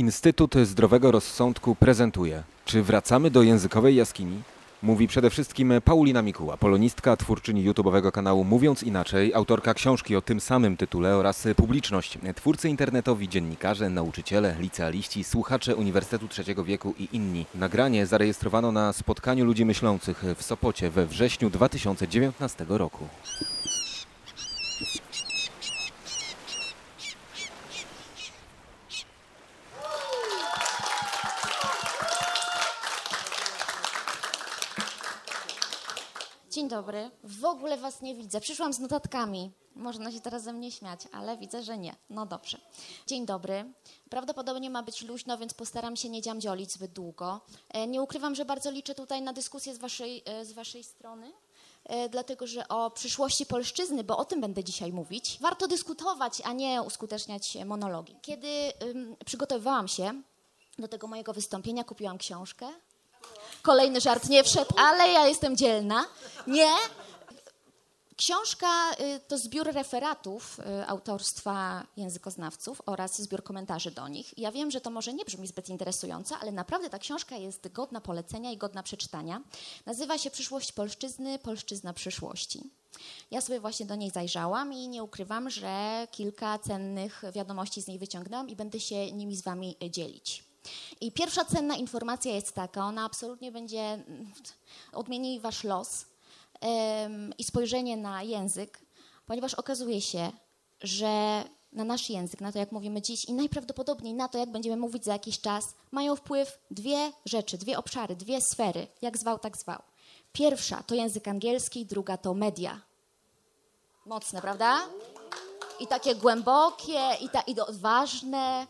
Instytut Zdrowego Rozsądku prezentuje. Czy wracamy do językowej jaskini? Mówi przede wszystkim Paulina Mikuła, polonistka, twórczyni YouTube'owego kanału Mówiąc Inaczej, autorka książki o tym samym tytule oraz publiczność. Twórcy internetowi, dziennikarze, nauczyciele, licealiści, słuchacze Uniwersytetu Trzeciego Wieku i inni. Nagranie zarejestrowano na spotkaniu ludzi myślących w Sopocie we wrześniu 2019 roku. Dzień dobry. W ogóle was nie widzę. Przyszłam z notatkami. Można się teraz ze mnie śmiać, ale widzę, że nie. No dobrze. Dzień dobry. Prawdopodobnie ma być luźno, więc postaram się nie dziamdziolić zbyt długo. E, Nie ukrywam, że bardzo liczę tutaj na dyskusję z waszej, e, z waszej strony. e, Dlatego, że o przyszłości polszczyzny, bo o tym będę dzisiaj mówić, warto dyskutować, a nie uskuteczniać monologi. Kiedy ym, przygotowywałam się do tego mojego wystąpienia, kupiłam książkę, Kolejny żart nie wszedł, ale ja jestem dzielna. Nie. Książka y, to zbiór referatów y, autorstwa językoznawców oraz zbiór komentarzy do nich. Ja wiem, że to może nie brzmi zbyt interesująco, ale naprawdę ta książka jest godna polecenia i godna przeczytania. Nazywa się Przyszłość Polszczyzny, Polszczyzna przyszłości. Ja sobie właśnie do niej zajrzałam i nie ukrywam, że kilka cennych wiadomości z niej wyciągnęłam i będę się nimi z wami y, dzielić. I pierwsza cenna informacja jest taka, ona absolutnie będzie mm, odmieni wasz los i spojrzenie na język, ponieważ okazuje się, że na nasz język, na to jak mówimy dziś i najprawdopodobniej na to, jak będziemy mówić za jakiś czas, mają wpływ dwie rzeczy, dwie obszary, dwie sfery, jak zwał, tak zwał. Pierwsza to język angielski, druga to media. Mocne, prawda? I takie głębokie, i, ta, i odważne,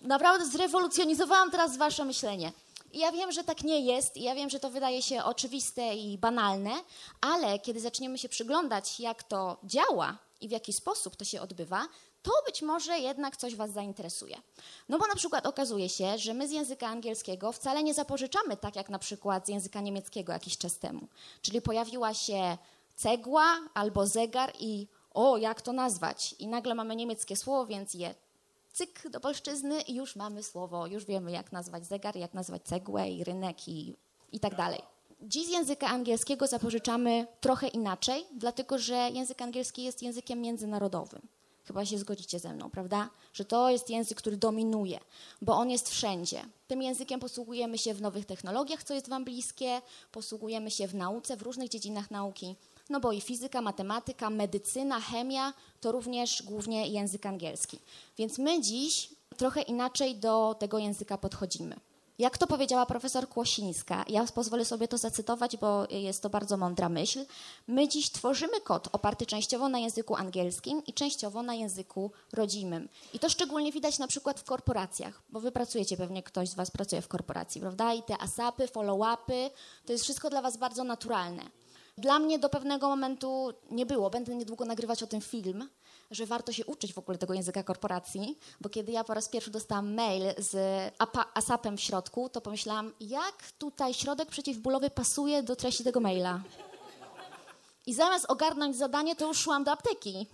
naprawdę zrewolucjonizowałam teraz wasze myślenie. I ja wiem, że tak nie jest, i ja wiem, że to wydaje się oczywiste i banalne, ale kiedy zaczniemy się przyglądać, jak to działa i w jaki sposób to się odbywa, to być może jednak coś was zainteresuje. No bo na przykład okazuje się, że my z języka angielskiego wcale nie zapożyczamy tak jak na przykład z języka niemieckiego jakiś czas temu. Czyli pojawiła się cegła albo zegar i o, jak to nazwać? I nagle mamy niemieckie słowo, więc je cyk do polszczyzny i już mamy słowo, już wiemy jak nazwać zegar, jak nazwać cegłę i rynek i, i tak dalej. Dziś z języka angielskiego zapożyczamy trochę inaczej, dlatego że język angielski jest językiem międzynarodowym. Chyba się zgodzicie ze mną, prawda? Że to jest język, który dominuje, bo on jest wszędzie. Tym językiem posługujemy się w nowych technologiach, co jest Wam bliskie, posługujemy się w nauce, w różnych dziedzinach nauki. No bo i fizyka, matematyka, medycyna, chemia to również głównie język angielski. Więc my dziś trochę inaczej do tego języka podchodzimy. Jak to powiedziała profesor Kłosińska, ja pozwolę sobie to zacytować, bo jest to bardzo mądra myśl. My dziś tworzymy kod oparty częściowo na języku angielskim i częściowo na języku rodzimym. I to szczególnie widać na przykład w korporacjach, bo wy pracujecie, pewnie ktoś z was pracuje w korporacji, prawda? I te asapy, follow-upy, to jest wszystko dla was bardzo naturalne. Dla mnie do pewnego momentu nie było. Będę niedługo nagrywać o tym film, że warto się uczyć w ogóle tego języka korporacji, bo kiedy ja po raz pierwszy dostałam mail z ASAP-em w środku, to pomyślałam, jak tutaj środek przeciwbólowy pasuje do treści tego maila. I zamiast ogarnąć zadanie, to już szłam do apteki.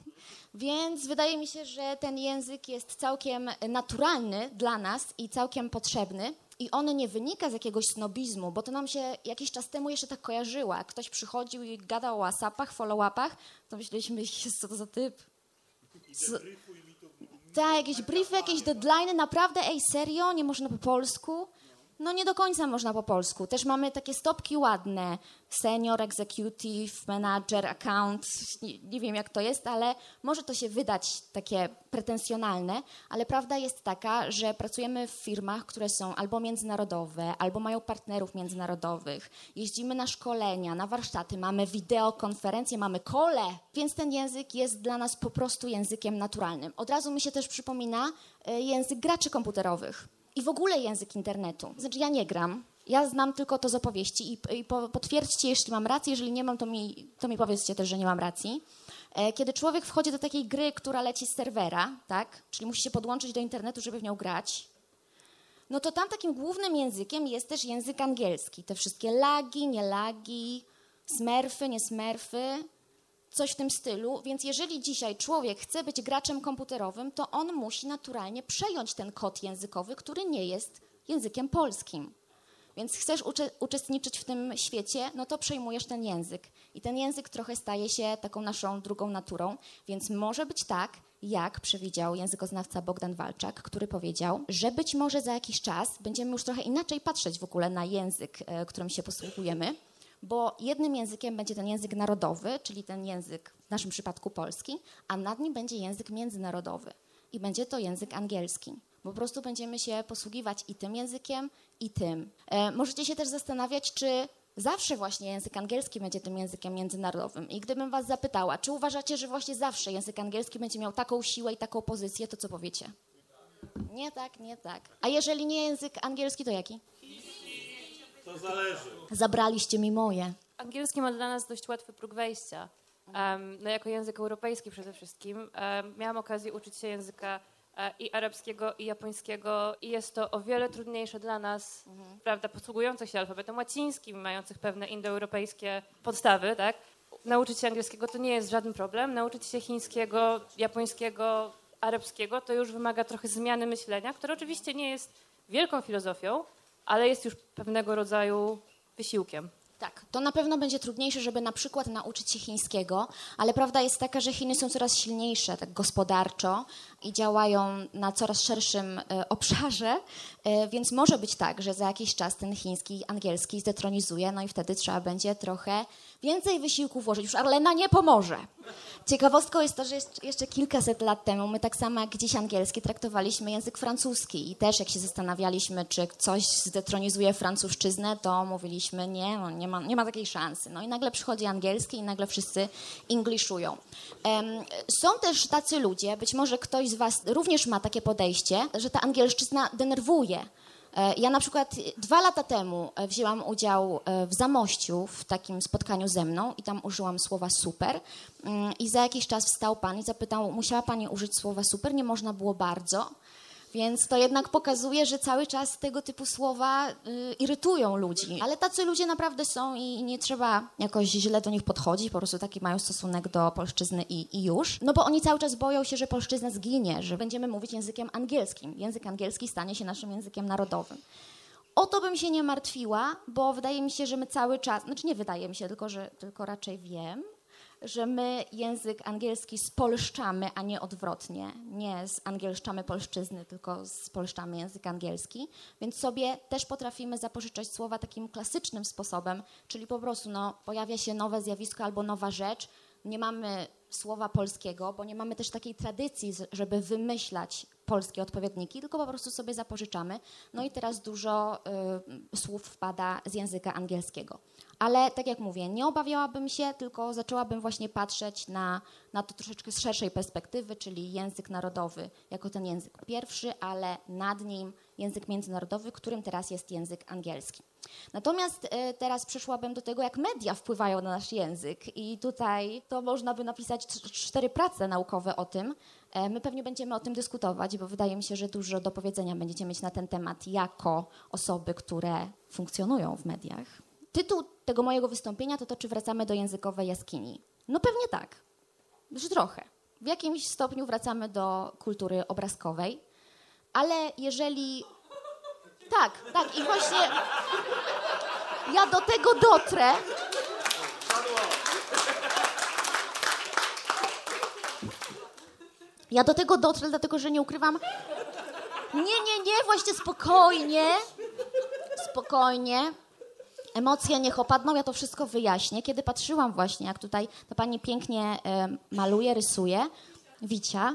Więc wydaje mi się, że ten język jest całkiem naturalny dla nas i całkiem potrzebny. I on nie wynika z jakiegoś snobizmu, bo to nam się jakiś czas temu jeszcze tak kojarzyło. Jak ktoś przychodził i gadał o WhatsAppach, follow-upach, to myśleliśmy, "Jezu, co to za typ. Co? Tak, jakieś briefy, jakieś deadline, naprawdę, ej, serio, nie można po polsku? No nie do końca można po polsku. Też mamy takie stopki ładne. Senior, executive, manager, account. Nie, nie wiem jak to jest, ale może to się wydać takie pretensjonalne, ale prawda jest taka, że pracujemy w firmach, które są albo międzynarodowe, albo mają partnerów międzynarodowych. Jeździmy na szkolenia, na warsztaty, mamy wideokonferencje, mamy kole, więc ten język jest dla nas po prostu językiem naturalnym. Od razu mi się też przypomina e, język graczy komputerowych i w ogóle język internetu. Znaczy ja nie gram, ja znam tylko to z opowieści i, i po, potwierdźcie, jeśli mam rację, jeżeli nie mam, to mi, to mi powiedzcie też, że nie mam racji. E, Kiedy człowiek wchodzi do takiej gry, która leci z serwera, tak, czyli musi się podłączyć do internetu, żeby w nią grać, no to tam takim głównym językiem jest też język angielski. Te wszystkie lagi, nie lagi, smerfy, nie smerfy. Coś w tym stylu, więc jeżeli dzisiaj człowiek chce być graczem komputerowym, to on musi naturalnie przejąć ten kod językowy, który nie jest językiem polskim. Więc chcesz ucze- uczestniczyć w tym świecie, no to przejmujesz ten język. I ten język trochę staje się taką naszą drugą naturą, więc może być tak, jak przewidział językoznawca Bogdan Walczak, który powiedział, że być może za jakiś czas będziemy już trochę inaczej patrzeć w ogóle na język, e, którym się posługujemy, bo jednym językiem będzie ten język narodowy, czyli ten język w naszym przypadku polski, a nad nim będzie język międzynarodowy i będzie to język angielski. Po prostu będziemy się posługiwać i tym językiem, i tym. E, możecie się też zastanawiać, czy zawsze właśnie język angielski będzie tym językiem międzynarodowym. I gdybym was zapytała, czy uważacie, że właśnie zawsze język angielski będzie miał taką siłę i taką pozycję, to co powiecie? Nie tak, nie tak. A jeżeli nie język angielski, to jaki? To zależy. Zabraliście mi moje. Angielski ma dla nas dość łatwy próg wejścia. Um, no jako język europejski przede wszystkim. Um, miałam okazję uczyć się języka e, i arabskiego, i japońskiego i jest to o wiele trudniejsze dla nas, prawda, posługujących się alfabetem łacińskim, mających pewne indoeuropejskie podstawy, tak? Nauczyć się angielskiego to nie jest żaden problem. Nauczyć się chińskiego, japońskiego, arabskiego to już wymaga trochę zmiany myślenia, które oczywiście nie jest wielką filozofią, ale jest już pewnego rodzaju wysiłkiem. Tak, to na pewno będzie trudniejsze, żeby na przykład nauczyć się chińskiego, ale prawda jest taka, że Chiny są coraz silniejsze tak gospodarczo i działają na coraz szerszym e, obszarze, e, więc może być tak, że za jakiś czas ten chiński, angielski zdetronizuje, no i wtedy trzeba będzie trochę więcej wysiłku włożyć. Już Arlena nie pomoże. Ciekawostką jest to, że jeszcze- kilkaset lat temu my tak samo jak dziś angielski traktowaliśmy język francuski i też jak się zastanawialiśmy, czy coś zdetronizuje francuszczyznę, to mówiliśmy nie, no, nie, ma, nie ma takiej szansy. No i nagle przychodzi angielski i nagle wszyscy ingliszują. Są też tacy ludzie, być może ktoś z was również ma takie podejście, że ta angielszczyzna denerwuje. E, Ja na przykład dwa lata temu e, wzięłam udział e, w Zamościu w takim spotkaniu ze mną i tam użyłam słowa super Mm, i za jakiś czas wstał pan i zapytał, musiała pani użyć słowa super, nie można było bardzo. Więc to jednak pokazuje, że cały czas tego typu słowa y, irytują ludzi. Ale tacy ludzie naprawdę są i, nie trzeba jakoś źle do nich podchodzić, po prostu taki mają stosunek do polszczyzny i, i już. No bo oni cały czas boją się, że polszczyzna zginie, że będziemy mówić językiem angielskim. Język angielski stanie się naszym językiem narodowym. O to bym się nie martwiła, bo wydaje mi się, że my cały czas, znaczy nie wydaje mi się, tylko, że, tylko raczej wiem, że my język angielski spolszczamy, a nie odwrotnie. Nie zangielszczamy polszczyzny, tylko spolszczamy język angielski. Więc sobie też potrafimy zapożyczać słowa takim klasycznym sposobem, czyli po prostu no, pojawia się nowe zjawisko albo nowa rzecz. Nie mamy słowa polskiego, bo nie mamy też takiej tradycji, żeby wymyślać polskie odpowiedniki, tylko po prostu sobie zapożyczamy. No i teraz dużo y, słów wpada z języka angielskiego. Ale tak jak mówię, nie obawiałabym się, tylko zaczęłabym właśnie patrzeć na, na to troszeczkę z szerszej perspektywy, czyli język narodowy jako ten język pierwszy, ale nad nim język międzynarodowy, którym teraz jest język angielski. Natomiast y, teraz przeszłabym do tego, jak media wpływają na nasz język i tutaj to można by napisać cz- cztery prace naukowe o tym. E, My pewnie będziemy o tym dyskutować, bo wydaje mi się, że dużo do powiedzenia będziecie mieć na ten temat jako osoby, które funkcjonują w mediach. Tytuł tego mojego wystąpienia to to, czy wracamy do językowej jaskini. No pewnie tak, że trochę. W jakimś stopniu wracamy do kultury obrazkowej, ale jeżeli... Tak, tak i właśnie ja do tego dotrę. Ja do tego dotrę, dlatego że nie ukrywam. Nie, nie, nie, właśnie spokojnie. Spokojnie. Emocje niech opadną, ja to wszystko wyjaśnię. Kiedy patrzyłam właśnie, jak tutaj ta pani pięknie e, maluje, rysuje, Wicia,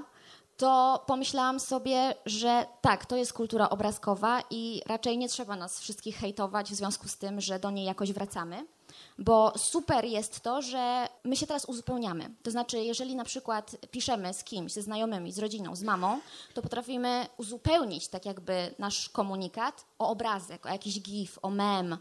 to pomyślałam sobie, że tak, to jest kultura obrazkowa i raczej nie trzeba nas wszystkich hejtować w związku z tym, że do niej jakoś wracamy. Bo super jest to, że my się teraz uzupełniamy. To znaczy, jeżeli na przykład piszemy z kimś, ze znajomymi, z rodziną, z mamą, to potrafimy uzupełnić tak jakby nasz komunikat o obrazek, o jakiś gif, o mem,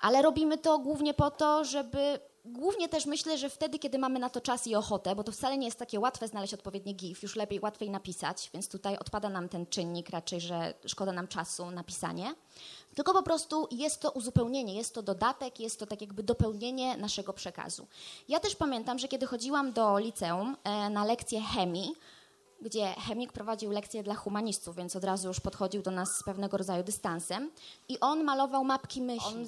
ale robimy to głównie po to, żeby Głównie też myślę, że wtedy, kiedy mamy na to czas i ochotę, bo to wcale nie jest takie łatwe znaleźć odpowiedni GIF, już lepiej, łatwiej napisać, więc tutaj odpada nam ten czynnik raczej, że szkoda nam czasu na pisanie. Tylko po prostu jest to uzupełnienie, jest to dodatek, jest to tak jakby dopełnienie naszego przekazu. Ja też pamiętam, że kiedy chodziłam do liceum e, na lekcję chemii, gdzie chemik prowadził lekcje dla humanistów, więc od razu już podchodził do nas z pewnego rodzaju dystansem. I on malował mapki myśli. On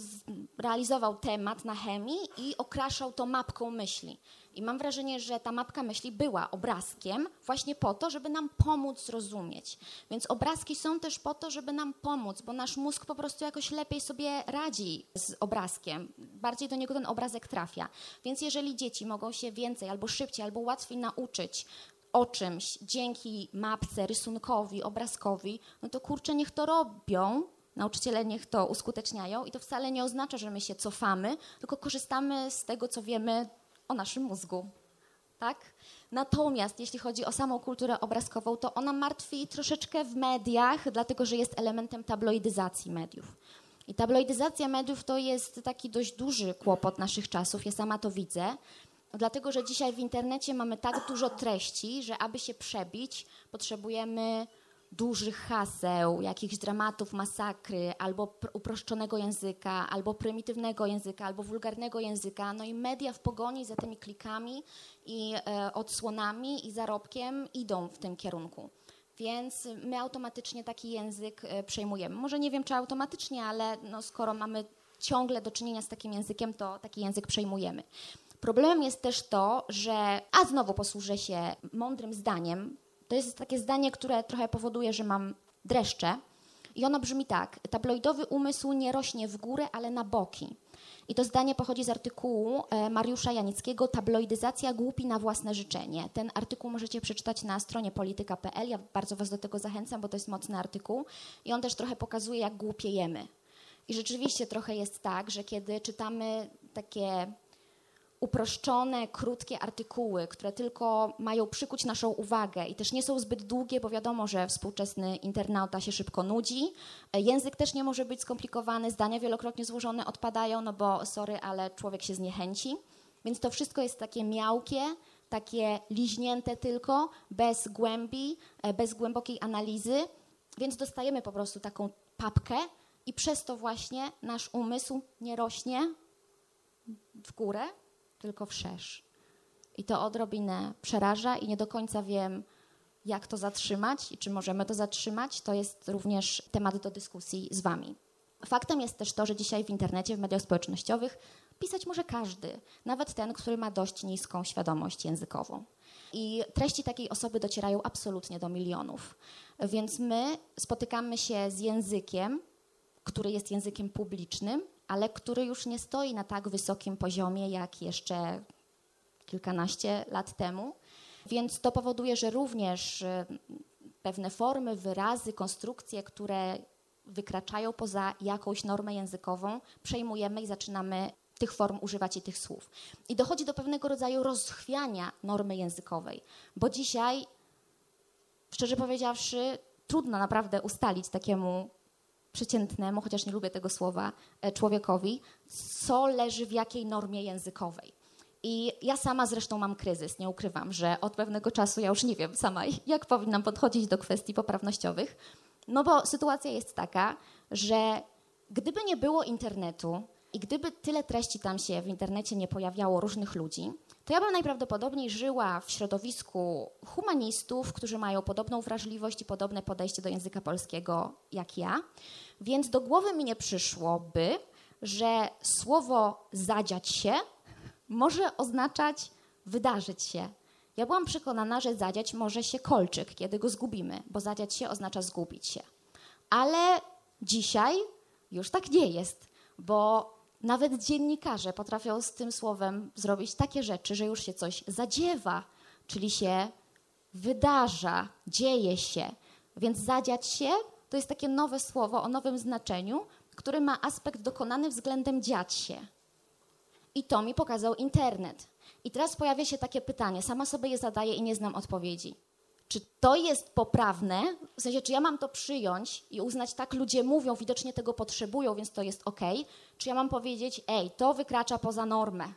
realizował temat na chemii i okraszał to mapką myśli. I mam wrażenie, że ta mapka myśli była obrazkiem właśnie po to, żeby nam pomóc zrozumieć. Więc obrazki są też po to, żeby nam pomóc, bo nasz mózg po prostu jakoś lepiej sobie radzi z obrazkiem. Bardziej do niego ten obrazek trafia. Więc jeżeli dzieci mogą się więcej albo szybciej, albo łatwiej nauczyć o czymś dzięki mapce, rysunkowi, obrazkowi, no to kurczę, niech to robią. Nauczyciele niech to uskuteczniają i to wcale nie oznacza, że my się cofamy, tylko korzystamy z tego, co wiemy o naszym mózgu. Tak? Natomiast jeśli chodzi o samą kulturę obrazkową, to ona martwi troszeczkę w mediach, dlatego że jest elementem tabloidyzacji mediów. I tabloidyzacja mediów to jest taki dość duży kłopot naszych czasów, ja sama to widzę, dlatego że dzisiaj w internecie mamy tak dużo treści, że aby się przebić, potrzebujemy dużych haseł, jakichś dramatów, masakry, albo pr- uproszczonego języka, albo prymitywnego języka, albo wulgarnego języka. No i media w pogoni za tymi klikami i e, odsłonami i zarobkiem idą w tym kierunku. Więc my automatycznie taki język e, przejmujemy. Może nie wiem, czy automatycznie, ale no, skoro mamy ciągle do czynienia z takim językiem, to taki język przejmujemy. Problemem jest też to, że, a znowu posłużę się mądrym zdaniem, to jest takie zdanie, które trochę powoduje, że mam dreszcze. I ono brzmi tak: tabloidowy umysł nie rośnie w górę, ale na boki. I to zdanie pochodzi z artykułu e, Mariusza Janickiego Tabloidyzacja głupi na własne życzenie. Ten artykuł możecie przeczytać na stronie polityka.pl. Ja bardzo Was do tego zachęcam, bo to jest mocny artykuł. I on też trochę pokazuje, jak głupiejemy. I rzeczywiście trochę jest tak, że kiedy czytamy takie uproszczone, krótkie artykuły, które tylko mają przykuć naszą uwagę i też nie są zbyt długie, bo wiadomo, że współczesny internauta się szybko nudzi. E, Język też nie może być skomplikowany, zdania wielokrotnie złożone odpadają, no bo sorry, ale człowiek się zniechęci. Więc to wszystko jest takie miałkie, takie liźnięte tylko, bez głębi, e, bez głębokiej analizy, więc dostajemy po prostu taką papkę i przez to właśnie nasz umysł nie rośnie w górę, tylko wszerz. I to odrobinę przeraża i nie do końca wiem, jak to zatrzymać i czy możemy to zatrzymać. To jest również temat do dyskusji z Wami. Faktem jest też to, że dzisiaj w internecie, w mediach społecznościowych pisać może każdy, nawet ten, który ma dość niską świadomość językową. I treści takiej osoby docierają absolutnie do milionów. Więc my spotykamy się z językiem, który jest językiem publicznym, ale który już nie stoi na tak wysokim poziomie jak jeszcze kilkanaście lat temu. Więc to powoduje, że również y, pewne formy, wyrazy, konstrukcje, które wykraczają poza jakąś normę językową, przejmujemy i zaczynamy tych form używać i tych słów. I dochodzi do pewnego rodzaju rozchwiania normy językowej, bo dzisiaj, szczerze powiedziawszy, trudno naprawdę ustalić takiemu przeciętnemu, chociaż nie lubię tego słowa, e, człowiekowi, co leży w jakiej normie językowej. I ja sama zresztą mam kryzys, nie ukrywam, że od pewnego czasu ja już nie wiem sama, jak powinnam podchodzić do kwestii poprawnościowych. No bo sytuacja jest taka, że gdyby nie było internetu i gdyby tyle treści tam się w internecie nie pojawiało różnych ludzi, to ja bym najprawdopodobniej żyła w środowisku humanistów, którzy mają podobną wrażliwość i podobne podejście do języka polskiego jak ja. Więc do głowy mi nie przyszłoby, że słowo zadziać się może oznaczać wydarzyć się. Ja byłam przekonana, że zadziać może się kolczyk, kiedy go zgubimy, bo zadziać się oznacza zgubić się. Ale dzisiaj już tak nie jest, bo nawet dziennikarze potrafią z tym słowem zrobić takie rzeczy, że już się coś zadziewa, czyli się wydarza, dzieje się. Więc zadziać się to jest takie nowe słowo o nowym znaczeniu, które ma aspekt dokonany względem dziać się. I to mi pokazał internet. I teraz pojawia się takie pytanie, sama sobie je zadaję i nie znam odpowiedzi. Czy to jest poprawne? W sensie, czy ja mam to przyjąć i uznać, tak ludzie mówią, widocznie tego potrzebują, więc to jest ok? Czy ja mam powiedzieć, ej, to wykracza poza normę?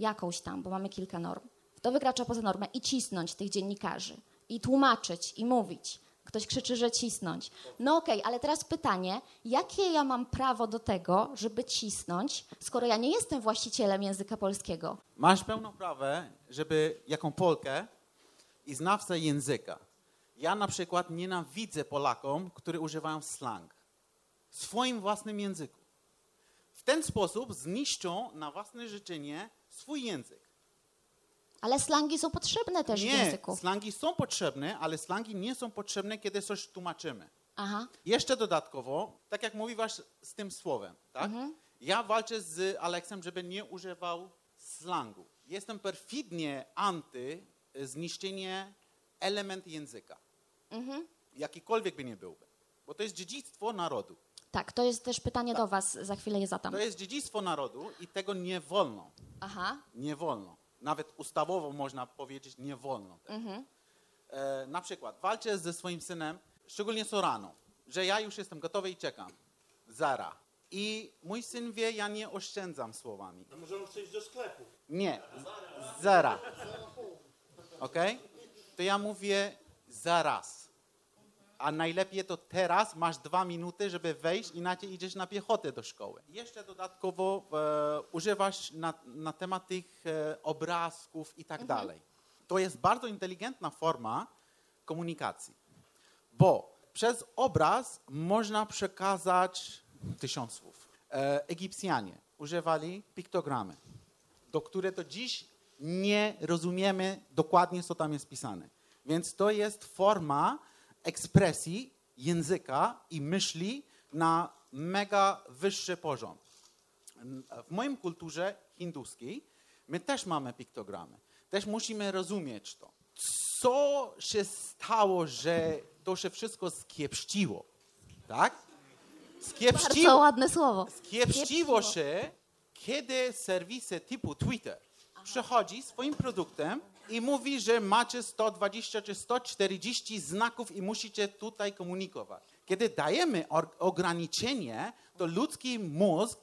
jakąś tam, bo mamy kilka norm, kto wykracza poza normę i cisnąć tych dziennikarzy, i tłumaczyć, i mówić. Ktoś krzyczy, że cisnąć. No okej, ale teraz pytanie, jakie ja mam prawo do tego, żeby cisnąć, skoro ja nie jestem właścicielem języka polskiego? Masz pełną prawę, żeby jaką Polkę i znawcę języka. Ja na przykład nienawidzę Polakom, którzy używają slang w swoim własnym języku. W ten sposób zniszczą na własne życzenie swój język. Ale slangi są potrzebne też w Nie, języku. slangi są potrzebne, ale slangi nie są potrzebne, kiedy coś tłumaczymy. Aha. Jeszcze dodatkowo, tak jak mówiłaś z tym słowem, tak? Ja walczę z Aleksem, żeby nie używał slangu. Jestem perfidnie anty zniszczenie element języka. Jakikolwiek by nie byłby. Bo to jest dziedzictwo narodu. Tak, to jest też pytanie do Was, za chwilę je zadam. To jest dziedzictwo narodu i tego nie wolno. Aha. Nie wolno. Nawet ustawowo można powiedzieć, nie wolno. tego. E, na przykład walczę ze swoim synem, szczególnie co rano, że ja już jestem gotowy i czekam. Zara. I mój syn wie, ja nie oszczędzam słowami. A może on chce iść do sklepu? Nie, z- zera. Ok? To ja mówię zaraz. A najlepiej to teraz masz dwa minuty, żeby wejść, inaczej idziesz na piechotę do szkoły. Jeszcze dodatkowo e, używasz na, na temat tych e, obrazków i tak dalej. To jest bardzo inteligentna forma komunikacji, bo przez obraz można przekazać tysiąc słów. E, Egipcjanie używali piktogramy do które do dziś nie rozumiemy dokładnie, co tam jest pisane. Więc to jest forma ekspresji języka i myśli na mega wyższy poziom. W mojej kulturze hinduskiej my też mamy piktogramy. Też musimy rozumieć to. Co się stało, że to się wszystko skiepściło? Tak? Bardzo Skiepściło, ładne słowo. Kiepściło się, kiedy serwisy typu Twitter przychodzi swoim produktem i mówi, że macie 120 czy 140 znaków i musicie tutaj komunikować. Kiedy dajemy ograniczenie, to ludzki mózg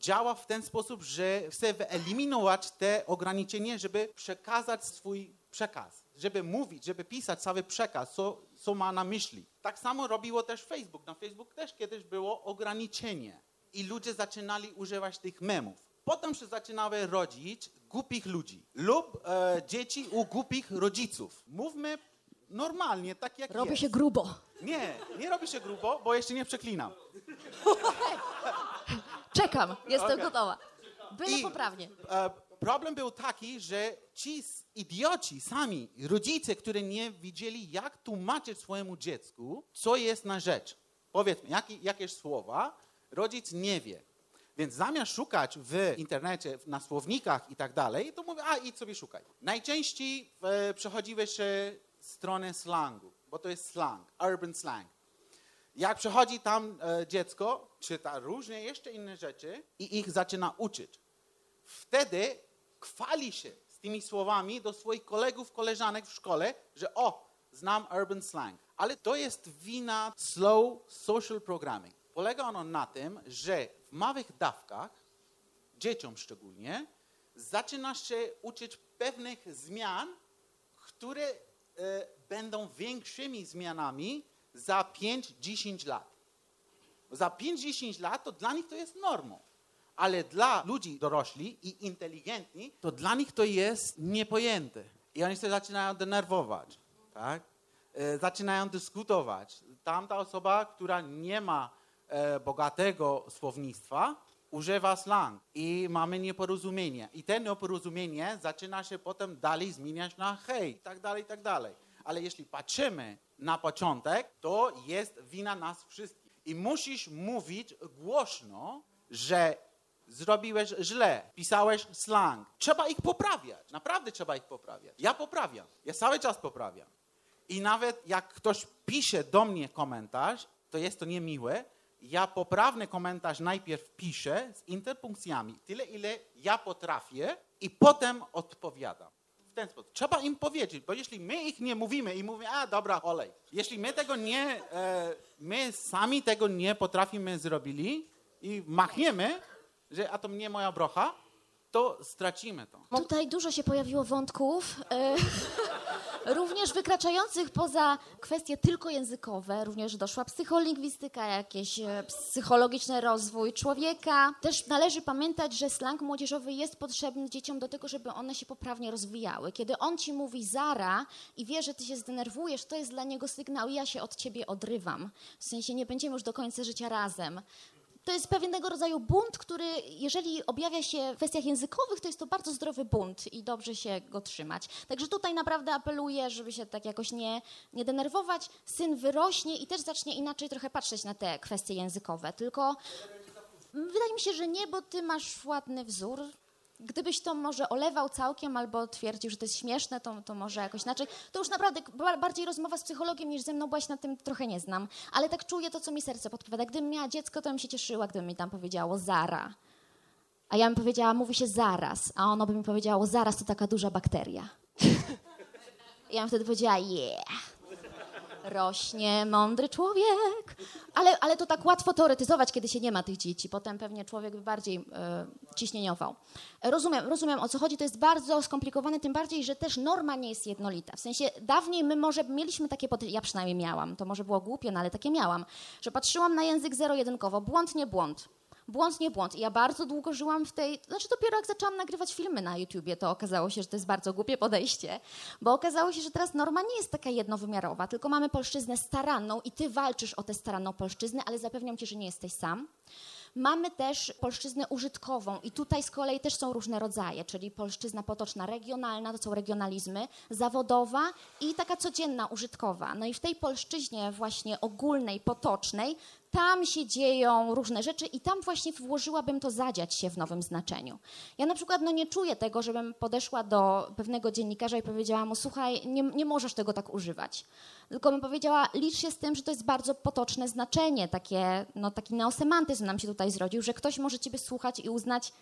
działa w ten sposób, że chce wyeliminować te ograniczenie, żeby przekazać swój przekaz, żeby mówić, żeby pisać cały przekaz, co, co ma na myśli. Tak samo robiło też Facebook. Na Facebook też kiedyś było ograniczenie i ludzie zaczynali używać tych memów. Potem się zaczynały rodzić głupich ludzi lub e, dzieci u głupich rodziców. Mówmy normalnie, tak jak Robi jest. się grubo. Nie, nie robi się grubo, bo jeszcze nie przeklinam. Czekam, jestem Okej. gotowa. Byle I- poprawnie. E, problem był taki, że ci idioci sami, rodzice, którzy nie wiedzieli, jak tłumaczyć swojemu dziecku, co jest na rzecz. Powiedzmy, jakie, jakieś słowa, rodzic nie wie. Więc zamiast szukać w internecie, na słownikach i tak dalej, to mówię, a idź sobie szukaj. Najczęściej e, przechodziły się slangu, bo to jest slang, urban slang. Jak przychodzi tam e, dziecko, czyta różne jeszcze inne rzeczy i ich zaczyna uczyć. Wtedy chwali się z tymi słowami do swoich kolegów, koleżanek w szkole, że o, znam urban slang. Ale to jest wina slow social programming. Polega ono na tym, że w małych dawkach, dzieciom szczególnie, zaczyna się uczyć pewnych zmian, które e, będą większymi zmianami za 5-10 lat. Za 5-10 lat to dla nich to jest normą. Ale dla ludzi dorośli i inteligentni, to dla nich to jest niepojęte. I oni się zaczynają denerwować. Tak? E, zaczynają dyskutować. Tamta osoba, która nie ma bogatego słownictwa, używa slang i mamy nieporozumienie. I to nieporozumienie zaczyna się potem dalej zmieniać na hej, i tak dalej, i tak dalej. Ale jeśli patrzymy na początek, to jest wina nas wszystkich. I musisz mówić głośno, że zrobiłeś źle, pisałeś slang. Trzeba ich poprawiać. Naprawdę trzeba ich poprawiać. Ja poprawiam. Ja cały czas poprawiam. I nawet jak ktoś pisze do mnie komentarz, to jest to niemiłe, ja poprawny komentarz najpierw piszę z interpunkcjami, tyle ile ja potrafię i potem odpowiadam. W ten sposób. Trzeba im powiedzieć, bo jeśli my ich nie mówimy i mówimy, a dobra, olej. Jeśli my tego nie, e, my sami tego nie potrafimy zrobili i machniemy, że a to nie moja brocha, to stracimy to. Tutaj dużo się pojawiło wątków, e, również wykraczających poza kwestie tylko językowe. Również doszła psycholingwistyka, jakiś e, psychologiczny rozwój człowieka. Też należy pamiętać, że slang młodzieżowy jest potrzebny dzieciom do tego, żeby one się poprawnie rozwijały. Kiedy on ci mówi zara i wie, że ty się zdenerwujesz, to jest dla niego sygnał, ja się od ciebie odrywam. W sensie nie będziemy już do końca życia razem to jest pewnego rodzaju bunt, który jeżeli objawia się w kwestiach językowych, to jest to bardzo zdrowy bunt i dobrze się go trzymać. Także tutaj naprawdę apeluję, żeby się tak jakoś nie, nie denerwować. Syn wyrośnie i też zacznie inaczej trochę patrzeć na te kwestie językowe. Tylko wydaje mi się, że nie, bo ty masz ładny wzór, Gdybyś to może olewał całkiem albo twierdził, że to jest śmieszne, to, to może jakoś inaczej. To już naprawdę bardziej rozmowa z psychologiem niż ze mną, bo ja się na tym trochę nie znam. Ale tak czuję to, co mi serce podpowiada. Gdybym miała dziecko, to bym się cieszyła, gdyby mi tam powiedziało Zara. A ja bym powiedziała, mówi się zaraz, a ono by mi powiedziało, zaraz to taka duża bakteria. Ja bym wtedy powiedziała, yeah rośnie mądry człowiek. Ale, ale to tak łatwo teoretyzować, kiedy się nie ma tych dzieci. Potem pewnie człowiek by bardziej e, ciśnieniował. Rozumiem, rozumiem o co chodzi. To jest bardzo skomplikowane, tym bardziej, że też norma nie jest jednolita. W sensie dawniej my może mieliśmy takie, ja przynajmniej miałam, to może było głupie, no ale takie miałam, że patrzyłam na język zero-jedynkowo, błąd, nie błąd błąd, nie błąd. I ja bardzo długo żyłam w tej. Znaczy, dopiero jak zaczęłam nagrywać filmy na YouTubie, to okazało się, że to jest bardzo głupie podejście, bo okazało się, że teraz norma nie jest taka jednowymiarowa, tylko mamy polszczyznę staranną i ty walczysz o tę staranną polszczyznę, ale zapewniam cię, że nie jesteś sam. Mamy też polszczyznę użytkową i tutaj z kolei też są różne rodzaje, czyli polszczyzna potoczna regionalna, to są regionalizmy, zawodowa i taka codzienna, użytkowa. No i w tej polszczyźnie właśnie ogólnej, potocznej tam się dzieją różne rzeczy i tam właśnie włożyłabym to zadziać się w nowym znaczeniu. Ja na przykład no, nie czuję tego, żebym podeszła do pewnego dziennikarza i powiedziała mu, słuchaj, nie, nie możesz tego tak używać. Tylko bym powiedziała, licz się z tym, że to jest bardzo potoczne znaczenie, takie, no, taki neosemantyzm nam się tutaj zrodził, że ktoś może ciebie słuchać i uznać,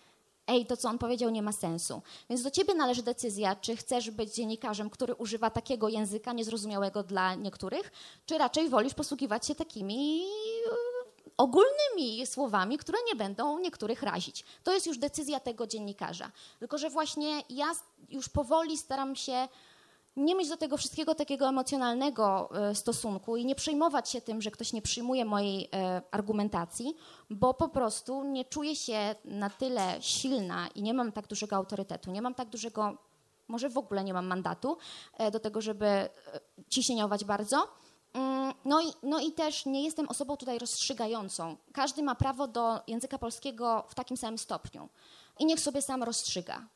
ej, to co on powiedział nie ma sensu. Więc do ciebie należy decyzja, czy chcesz być dziennikarzem, który używa takiego języka niezrozumiałego dla niektórych, czy raczej wolisz posługiwać się takimi e, ogólnymi słowami, które nie będą niektórych razić. To jest już decyzja tego dziennikarza. Tylko, że właśnie ja już powoli staram się nie mieć do tego wszystkiego takiego emocjonalnego e, stosunku i nie przejmować się tym, że ktoś nie przyjmuje mojej e, argumentacji, bo po prostu nie czuję się na tyle silna i nie mam tak dużego autorytetu, nie mam tak dużego, może w ogóle nie mam mandatu e, do tego, żeby ciśnieniować bardzo. Mm, no i, no i też nie jestem osobą tutaj rozstrzygającą. Każdy ma prawo do języka polskiego w takim samym stopniu. I niech sobie sam rozstrzyga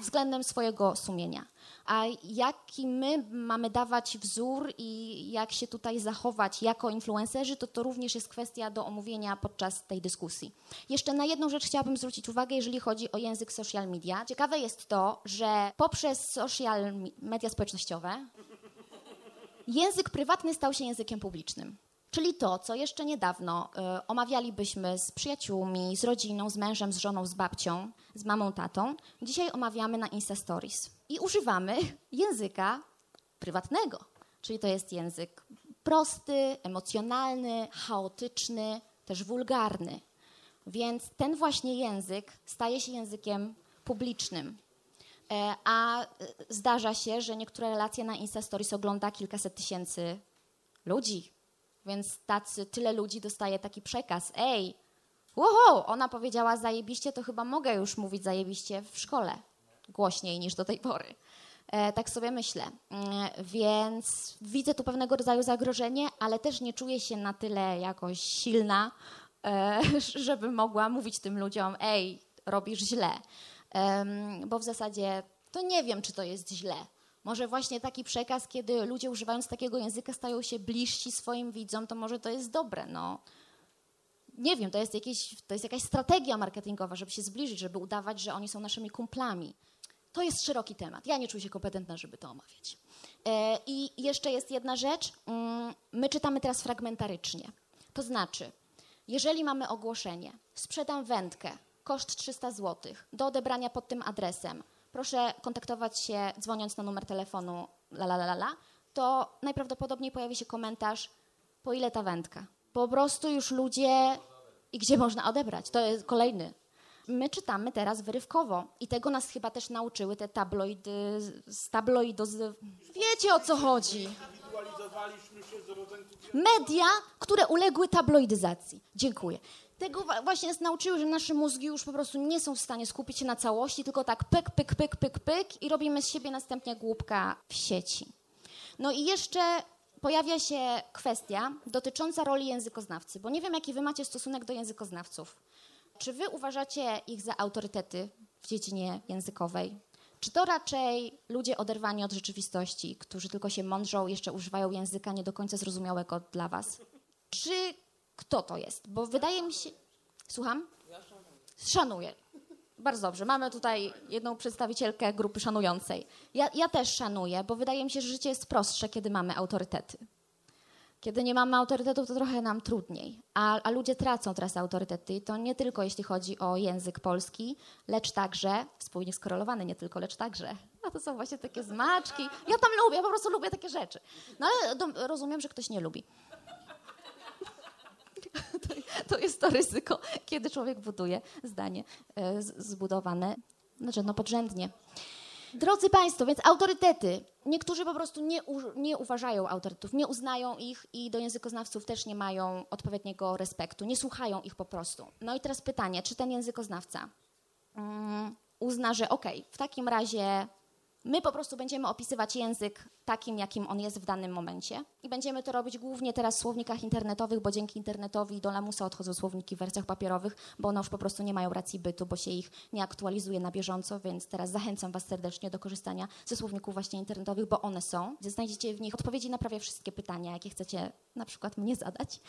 względem swojego sumienia a jaki my mamy dawać wzór i jak się tutaj zachować jako influencerzy, to to również jest kwestia do omówienia podczas tej dyskusji. Jeszcze na jedną rzecz chciałabym zwrócić uwagę, jeżeli chodzi o język social media. Ciekawe jest to, że poprzez social media społecznościowe język prywatny stał się językiem publicznym. Czyli to, co jeszcze niedawno y, omawialibyśmy z przyjaciółmi, z rodziną, z mężem, z żoną, z babcią, z mamą, tatą, dzisiaj omawiamy na Insta Stories. I używamy języka prywatnego. Czyli to jest język prosty, emocjonalny, chaotyczny, też wulgarny. Więc ten właśnie język staje się językiem publicznym. E, a zdarza się, że niektóre relacje na Insta Stories ogląda kilkaset tysięcy ludzi, więc tacy, tyle ludzi dostaje taki przekaz. Ej, wow, ona powiedziała zajebiście, to chyba mogę już mówić zajebiście w szkole. Głośniej niż do tej pory. E, tak sobie myślę. E, więc widzę tu pewnego rodzaju zagrożenie, ale też nie czuję się na tyle jakoś silna, e, żeby mogła mówić tym ludziom, ej, robisz źle. Bo w zasadzie to nie wiem, czy to jest źle może właśnie taki przekaz, kiedy ludzie używając takiego języka stają się bliżsi swoim widzom, to może to jest dobre. No. Nie wiem, to jest, jakieś, to jest jakaś strategia marketingowa, żeby się zbliżyć, żeby udawać, że oni są naszymi kumplami. To jest szeroki temat. Ja nie czuję się kompetentna, żeby to omawiać. E, I jeszcze jest jedna rzecz. Mm, my czytamy teraz fragmentarycznie. To znaczy, jeżeli mamy ogłoszenie, sprzedam wędkę, koszt 300 zł, do odebrania pod tym adresem, proszę kontaktować się dzwoniąc na numer telefonu la la la la, to najprawdopodobniej pojawi się komentarz po ile ta wędka. Po prostu już ludzie i gdzie można odebrać. To jest kolejny. my czytamy teraz wyrywkowo i tego nas chyba też nauczyły te tabloidy, z tabloidoz... Wiecie o co chodzi. Media, które uległy tabloidyzacji. Dziękuję. Tego właśnie nas nauczyły, że nasze mózgi już po prostu nie są w stanie skupić się na całości, tylko tak pyk, pyk, pyk, pyk, pyk i robimy z siebie następnie głupka w sieci. No i jeszcze pojawia się kwestia dotycząca roli językoznawcy, bo nie wiem, jaki wy macie stosunek do językoznawców. Czy wy uważacie ich za autorytety w dziedzinie językowej? Czy to raczej ludzie oderwani od rzeczywistości, którzy tylko się mądrzą, jeszcze używają języka nie do końca zrozumiałego dla was? Czy kto to jest? Bo wydaje mi się. Słucham? Szanuję. Bardzo dobrze. Mamy tutaj jedną przedstawicielkę grupy szanującej. Ja, ja też szanuję, bo wydaje mi się, że życie jest prostsze, kiedy mamy autorytety. Kiedy nie mamy autorytetów, to trochę nam trudniej. A, a ludzie tracą teraz autorytety i to nie tylko jeśli chodzi o język polski, lecz także, wspólnie skorelowany nie tylko, lecz także. A to są właśnie takie zmaczki. Ja tam lubię, ja po prostu lubię takie rzeczy. No ale rozumiem, że ktoś nie lubi. To, jest to ryzyko, kiedy człowiek buduje zdanie e, zbudowane znaczy, no, podrzędnie. Drodzy Państwo, więc autorytety. Niektórzy po prostu nie, u, nie uważają autorytetów, nie uznają ich i do językoznawców też nie mają odpowiedniego respektu, nie słuchają ich po prostu. No i teraz pytanie, czy ten językoznawca mm, uzna, że okej, w takim razie my po prostu będziemy opisywać język takim, jakim on jest w danym momencie i będziemy to robić głównie teraz w słownikach internetowych, bo dzięki internetowi do lamusa odchodzą słowniki w wersjach papierowych, bo one już po prostu nie mają racji bytu, bo się ich nie aktualizuje na bieżąco, więc teraz zachęcam Was serdecznie do korzystania ze słowników właśnie internetowych, bo one są. Znajdziecie w nich odpowiedzi na prawie wszystkie pytania, jakie chcecie na przykład mnie zadać.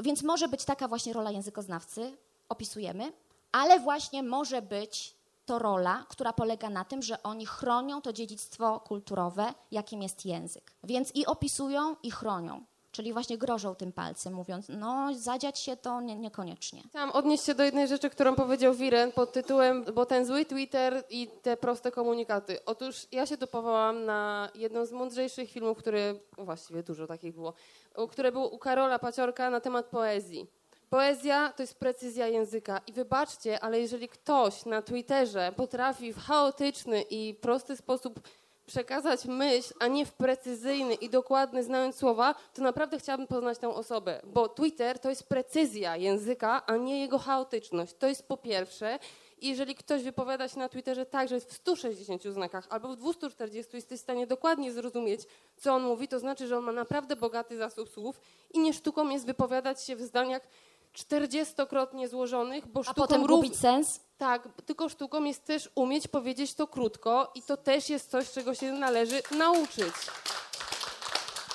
Więc może być taka właśnie rola językoznawcy, opisujemy, ale właśnie może być to rola, która polega na tym, że oni chronią to dziedzictwo kulturowe, jakim jest język. Więc i opisują, i chronią. Czyli właśnie grożą tym palcem, mówiąc, no zadziać się to nie, niekoniecznie. Chciałam odnieść się do jednej rzeczy, którą powiedział Wiren pod tytułem, bo ten zły Twitter i te proste komunikaty. Otóż ja się tu powołałam na jedną z mądrzejszych filmów, które, właściwie dużo takich było, które było u Karola Paciorka na temat poezji. Poezja to jest precyzja języka i wybaczcie, ale jeżeli ktoś na Twitterze potrafi w chaotyczny i prosty sposób przekazać myśl, a nie w precyzyjny i dokładny, znając słowa, to naprawdę chciałabym poznać tę osobę, bo Twitter to jest precyzja języka, a nie jego chaotyczność. To jest po pierwsze. I jeżeli ktoś wypowiada się na Twitterze tak, że w 160 znakach albo w 240 jesteś w stanie dokładnie zrozumieć, co on mówi, to znaczy, że on ma naprawdę bogaty zasób słów i nie sztuką jest wypowiadać się w zdaniach 40-krotnie złożonych, bo A sztuką potem rów- gubić sens? tak, tylko sztuką jest też umieć powiedzieć to krótko i to też jest coś, czego się należy nauczyć.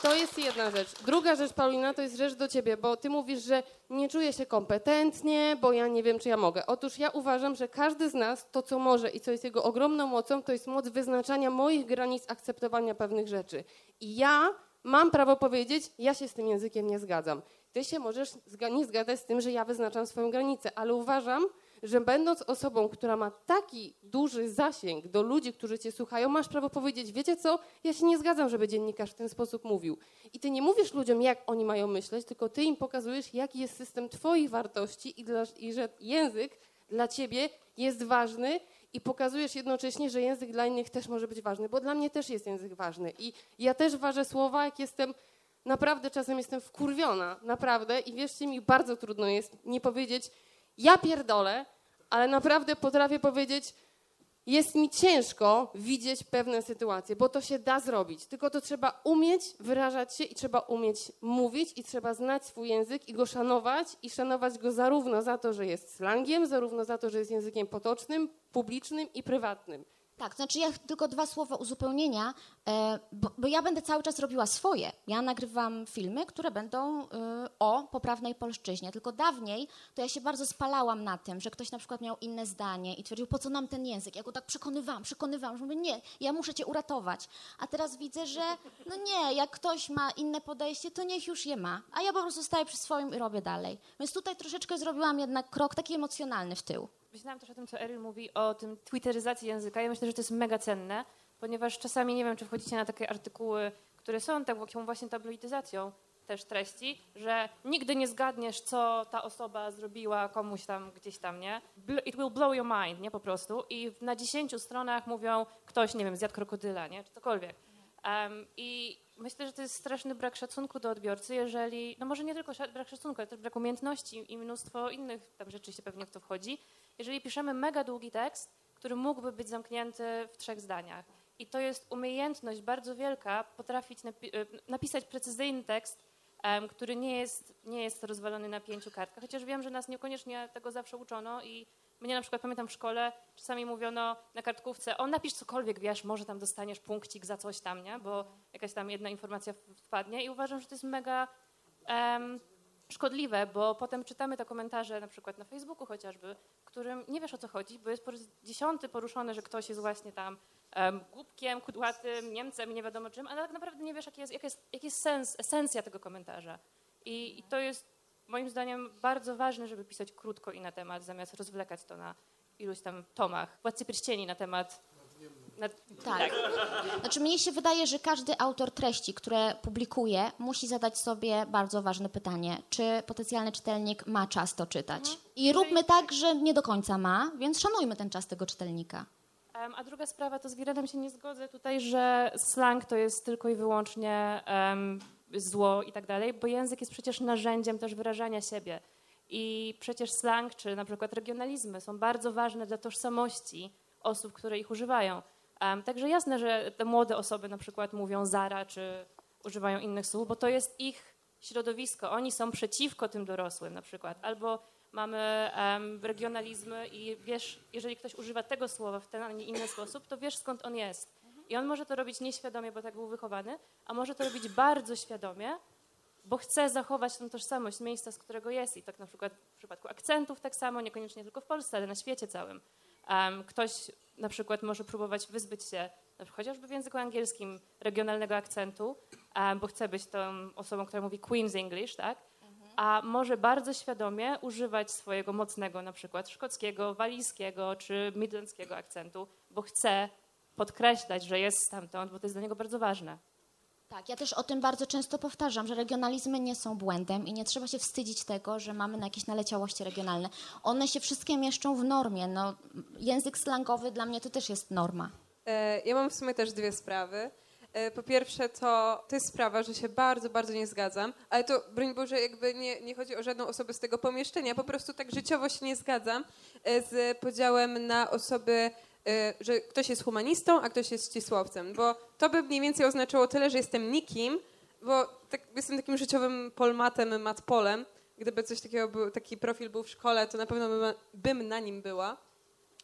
To jest jedna rzecz. Druga rzecz, Paulina, to jest rzecz do ciebie, bo ty mówisz, że nie czuję się kompetentnie, bo ja nie wiem, czy ja mogę. Otóż ja uważam, że każdy z nas to, co może i co jest jego ogromną mocą, to jest moc wyznaczania moich granic akceptowania pewnych rzeczy. I ja mam prawo powiedzieć, ja się z tym językiem nie zgadzam. Ty się możesz nie zgadzać z tym, że ja wyznaczam swoją granicę, ale uważam, że będąc osobą, która ma taki duży zasięg do ludzi, którzy cię słuchają, masz prawo powiedzieć, wiecie co, ja się nie zgadzam, żeby dziennikarz w ten sposób mówił. I ty nie mówisz ludziom, jak oni mają myśleć, tylko ty im pokazujesz, jaki jest system twoich wartości i, dla, i że język dla ciebie jest ważny i pokazujesz jednocześnie, że język dla innych też może być ważny, bo dla mnie też jest język ważny. I ja też ważę słowa, jak jestem naprawdę czasem jestem wkurwiona, naprawdę i wierzcie mi, bardzo trudno jest nie powiedzieć ja pierdolę, ale naprawdę potrafię powiedzieć jest mi ciężko widzieć pewne sytuacje, bo to się da zrobić. Tylko to trzeba umieć wyrażać się i trzeba umieć mówić i trzeba znać swój język i go szanować i szanować go zarówno za to, że jest slangiem, zarówno za to, że jest językiem potocznym, publicznym i prywatnym. Tak, znaczy ja tylko dwa słowa uzupełnienia, e, bo, bo ja będę cały czas robiła swoje. Ja nagrywam filmy, które będą e, o poprawnej polszczyźnie. Tylko dawniej to ja się bardzo spalałam na tym, że ktoś na przykład miał inne zdanie i twierdził, po co nam ten język? Ja go tak przekonywałam, przekonywałam, że mówię, nie, ja muszę cię uratować. A teraz widzę, że no nie, jak ktoś ma inne podejście, to niech już je ma. A ja po prostu staję przy swoim i robię dalej. Więc tutaj troszeczkę zrobiłam jednak krok taki emocjonalny w tył. Myślałam też o tym, co Eryl mówi o tym twitteryzacji języka. Ja myślę, że to jest mega cenne, ponieważ czasami nie wiem, czy wchodzicie na takie artykuły, które są taką właśnie tabloidyzacją też treści, że nigdy nie zgadniesz, co ta osoba zrobiła komuś tam, gdzieś tam, nie? It will blow your mind, nie? Po prostu. I na dziesięciu stronach mówią, ktoś, nie wiem, zjadł krokodyla, nie? Czy cokolwiek. Em, I myślę, że to jest straszny brak szacunku do odbiorcy, jeżeli, no może nie tylko brak szacunku, ale też brak umiejętności i mnóstwo innych tam rzeczy się pewnie w to wchodzi. Jeżeli piszemy mega długi tekst, który mógłby być zamknięty w trzech zdaniach. I to jest umiejętność bardzo wielka, potrafić napi- e, napisać precyzyjny tekst, em, który nie jest, nie jest rozwalony na pięciu kartkach. Chociaż wiem, że nas niekoniecznie tego zawsze uczono i mnie na przykład pamiętam w szkole, czasami mówiono na kartkówce, o napisz cokolwiek, wiesz, może tam dostaniesz punkcik za coś tam, nie? Bo jakaś tam jedna informacja wpadnie i uważam, że to jest mega em, szkodliwe, bo potem czytamy te komentarze na przykład na Facebooku chociażby, którym nie wiesz o co chodzi, bo jest po raz dziesiąty poruszone, że ktoś jest właśnie tam um, głupkiem, kudłatym, Niemcem, nie wiadomo czym, ale tak naprawdę nie wiesz, jaki jest, jaki jest, jest sens, esencja tego komentarza. I, I to jest moim zdaniem bardzo ważne, żeby pisać krótko i na temat, zamiast rozwlekać to na iluś tam tomach. Władcy Pierścieni na temat... Na, Tak. Znaczy mnie się wydaje, że każdy autor treści, które publikuje, musi zadać sobie bardzo ważne pytanie, czy potencjalny czytelnik ma czas to czytać. I róbmy tak, że nie do końca ma, więc szanujmy ten czas tego czytelnika. A druga sprawa, to z Wiredem się nie zgodzę tutaj, że slang to jest tylko i wyłącznie em, zło i tak dalej, bo język jest przecież narzędziem też wyrażania siebie. I przecież slang czy na przykład regionalizmy są bardzo ważne dla tożsamości osób, które ich używają. Em, Także jasne, że te młode osoby na przykład mówią zara czy używają innych słów, bo to jest ich środowisko. Oni są przeciwko tym dorosłym na przykład. Albo mamy em, regionalizmy i wiesz, jeżeli ktoś używa tego słowa w ten, a nie inny sposób, to wiesz skąd on jest. I on może to robić nieświadomie, bo tak był wychowany, a może to robić bardzo świadomie, bo chce zachować tą tożsamość miejsca, z którego jest. I tak na przykład w przypadku akcentów tak samo, niekoniecznie tylko w Polsce, ale na świecie całym. Em, ktoś na przykład może próbować wyzbyć się, chociażby w języku angielskim, regionalnego akcentu, bo chce być tą osobą, która mówi Queen's English, tak? A może bardzo świadomie używać swojego mocnego, na przykład szkockiego, walijskiego czy midlandzkiego akcentu, bo chce podkreślać, że jest stamtąd, bo to jest dla niego bardzo ważne. Tak, ja też o tym bardzo często powtarzam, że regionalizmy nie są błędem i nie trzeba się wstydzić tego, że mamy jakieś naleciałości regionalne. One się wszystkie mieszczą w normie. No, język slangowy dla mnie to też jest norma. E, Ja mam w sumie też dwie sprawy. E, Po pierwsze, to, to jest sprawa, że się bardzo, bardzo nie zgadzam, ale to, broń Boże, jakby nie, nie chodzi o żadną osobę z tego pomieszczenia, po prostu tak życiowo się nie zgadzam e, z podziałem na osoby, że ktoś jest humanistą, a ktoś jest ścisłowcem, bo to by mniej więcej oznaczało tyle, że jestem nikim, bo tak, jestem takim życiowym polmatem, matpolem. Gdyby coś takiego był, taki profil był w szkole, to na pewno bym, bym na nim była.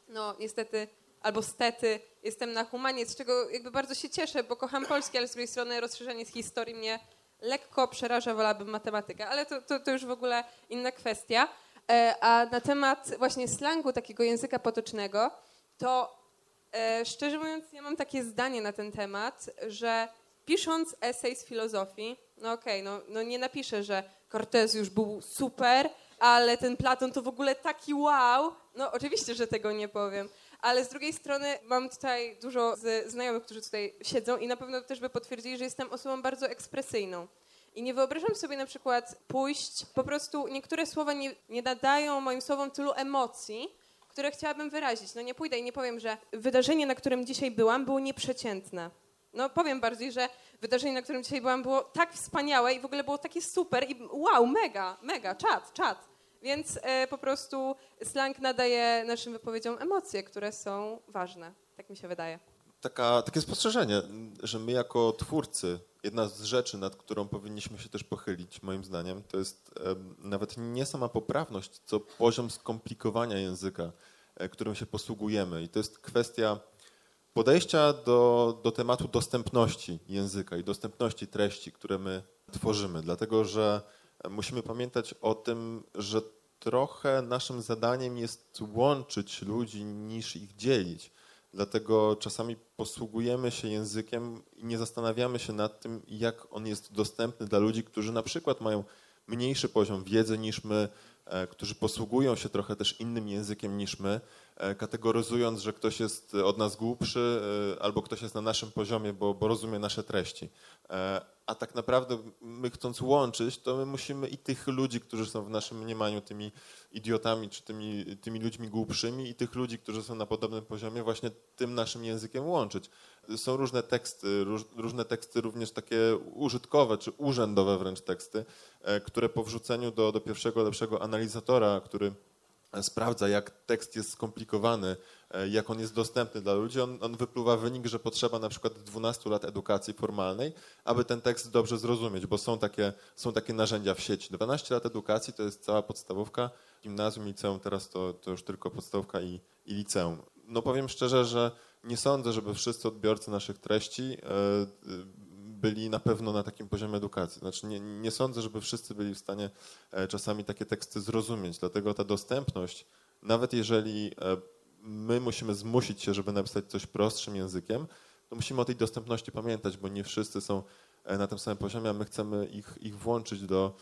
No, niestety, albo stety, jestem na humanie, z czego jakby bardzo się cieszę, bo kocham polski, ale z drugiej strony rozszerzenie z historii mnie lekko przeraża, wolałabym matematykę, ale to, to, to już w ogóle inna kwestia. E, A na temat właśnie slangu, takiego języka potocznego, to e, szczerze mówiąc, ja mam takie zdanie na ten temat, że pisząc esej z filozofii, no okej, no, no nie napiszę, że Cortez już był super, ale ten Platon to w ogóle taki wow. No oczywiście, że tego nie powiem. Ale z drugiej strony mam tutaj dużo znajomych, którzy tutaj siedzą i na pewno też by potwierdzili, że jestem osobą bardzo ekspresyjną. I nie wyobrażam sobie na przykład pójść, po prostu niektóre słowa nie, nie nadają moim słowom tylu emocji, które chciałabym wyrazić. No nie pójdę i nie powiem, że wydarzenie, na którym dzisiaj byłam, było nieprzeciętne. No powiem bardziej, że wydarzenie, na którym dzisiaj byłam, było tak wspaniałe i w ogóle było takie super i wow, mega, mega, czad, czad. Więc e, po prostu slang nadaje naszym wypowiedziom emocje, które są ważne. Tak mi się wydaje. Taka, takie spostrzeżenie, że my jako twórcy, jedna z rzeczy, nad którą powinniśmy się też pochylić, moim zdaniem, to jest nawet nie sama poprawność, co poziom skomplikowania języka, e, którym się posługujemy. I to jest kwestia podejścia do, do tematu dostępności języka i dostępności treści, które my tworzymy. Dlatego, że musimy pamiętać o tym, że trochę naszym zadaniem jest łączyć ludzi niż ich dzielić. Dlatego czasami posługujemy się językiem i nie zastanawiamy się nad tym, jak on jest dostępny dla ludzi, którzy na przykład mają mniejszy poziom wiedzy niż my, e, którzy posługują się trochę też innym językiem niż my, e, kategoryzując, że ktoś jest od nas głupszy e, albo ktoś jest na naszym poziomie, bo, bo rozumie nasze treści. A tak naprawdę my chcąc łączyć, to my musimy i tych ludzi, którzy są w naszym mniemaniu tymi idiotami, czy tymi, tymi ludźmi głupszymi, i tych ludzi, którzy są na podobnym poziomie, właśnie tym naszym językiem łączyć. Są różne teksty, róż, różne teksty również takie użytkowe, czy urzędowe wręcz teksty, e, które po wrzuceniu do, do pierwszego lepszego analizatora, który sprawdza, jak tekst jest skomplikowany, e, jak on jest dostępny dla ludzi, on, on, wypluwa wynik, że potrzeba na przykład 12 lat edukacji formalnej, aby ten tekst dobrze zrozumieć, bo są takie, są takie narzędzia w sieci. 12 lat edukacji to jest cała podstawówka, gimnazjum, liceum, teraz to, to już tylko podstawówka i, i liceum. No powiem szczerze, że nie sądzę, żeby wszyscy odbiorcy naszych treści e, byli na pewno na takim poziomie edukacji. Znaczy nie, nie sądzę, żeby wszyscy byli w stanie e, czasami takie teksty zrozumieć, dlatego ta dostępność, nawet jeżeli e, my musimy zmusić się, żeby napisać coś prostszym językiem, to musimy o tej dostępności pamiętać, bo nie wszyscy są e, na tym samym poziomie, a my chcemy ich, ich włączyć do,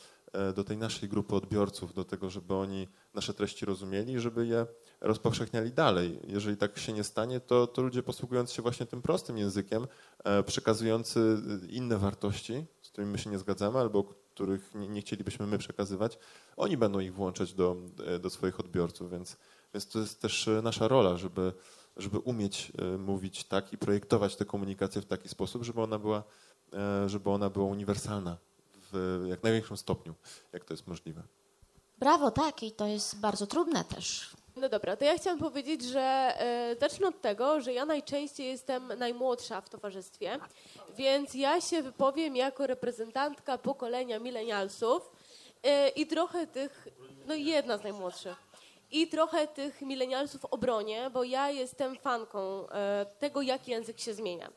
do tej naszej grupy odbiorców, do tego, żeby oni nasze treści rozumieli, żeby je rozpowszechniali dalej. Jeżeli tak się nie stanie, to, to ludzie posługując się właśnie tym prostym językiem, e, przekazujący inne wartości, z którymi my się nie zgadzamy albo których nie, nie chcielibyśmy my przekazywać, oni będą ich włączać do, e, do swoich odbiorców, więc, więc to jest też e, nasza rola, żeby, żeby umieć mówić tak i projektować tę komunikację w taki sposób, żeby ona była, żeby ona była uniwersalna w jak największym stopniu, jak to jest możliwe. Brawo, tak, i to jest bardzo trudne też. No dobra, to ja chciałam powiedzieć, że e, zacznę od tego, że ja najczęściej jestem najmłodsza w towarzystwie, więc ja się wypowiem jako reprezentantka pokolenia milenialsów e, i trochę tych, no jedna z najmłodszych, i trochę tych milenialsów obronię, bo ja jestem fanką e, tego, jak język się zmienia.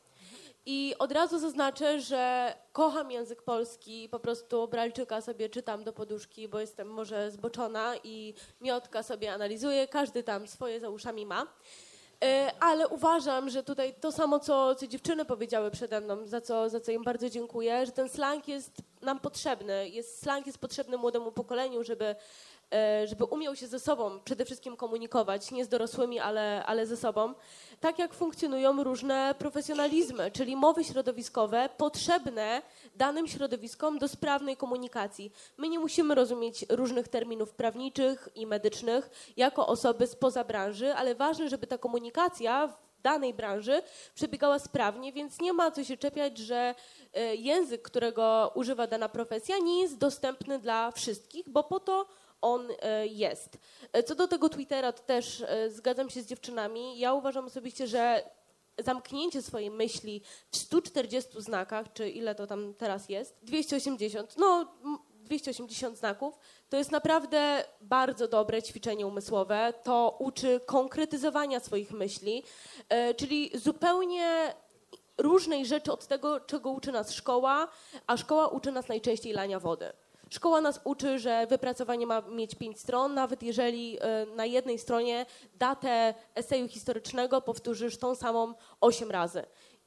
I od razu zaznaczę, że kocham język polski, po prostu Bralczyka sobie czytam do poduszki, bo jestem może zboczona i Miotka sobie analizuje, każdy tam swoje za uszami ma. E, ale uważam, że tutaj to samo, co, co dziewczyny powiedziały przede mną, za co, za co im bardzo dziękuję, że ten slang jest nam potrzebny. Jest, slang jest potrzebny młodemu pokoleniu, żeby żeby umiał się ze sobą przede wszystkim komunikować, nie z dorosłymi, ale, ale ze sobą, tak jak funkcjonują różne profesjonalizmy, czyli mowy środowiskowe potrzebne danym środowiskom do sprawnej komunikacji. My nie musimy rozumieć różnych terminów prawniczych i medycznych jako osoby spoza branży, ale ważne, żeby ta komunikacja danej branży przebiegała sprawnie, więc nie ma co się czepiać, że e, język, którego używa dana profesja, nie jest dostępny dla wszystkich, bo po to on e, jest. E, co do tego Twittera, to też e, zgadzam się z dziewczynami. Ja uważam osobiście, że zamknięcie swojej myśli w 140 znakach, czy ile to tam teraz jest, 280, no 280 znaków, to jest naprawdę bardzo dobre ćwiczenie umysłowe. To uczy konkretyzowania swoich myśli, czyli zupełnie różnej rzeczy od tego, czego uczy nas szkoła, a szkoła uczy nas najczęściej lania wody. Szkoła nas uczy, że wypracowanie ma mieć pięć stron, nawet jeżeli e, na jednej stronie datę eseju historycznego powtórzysz tą samą osiem razy.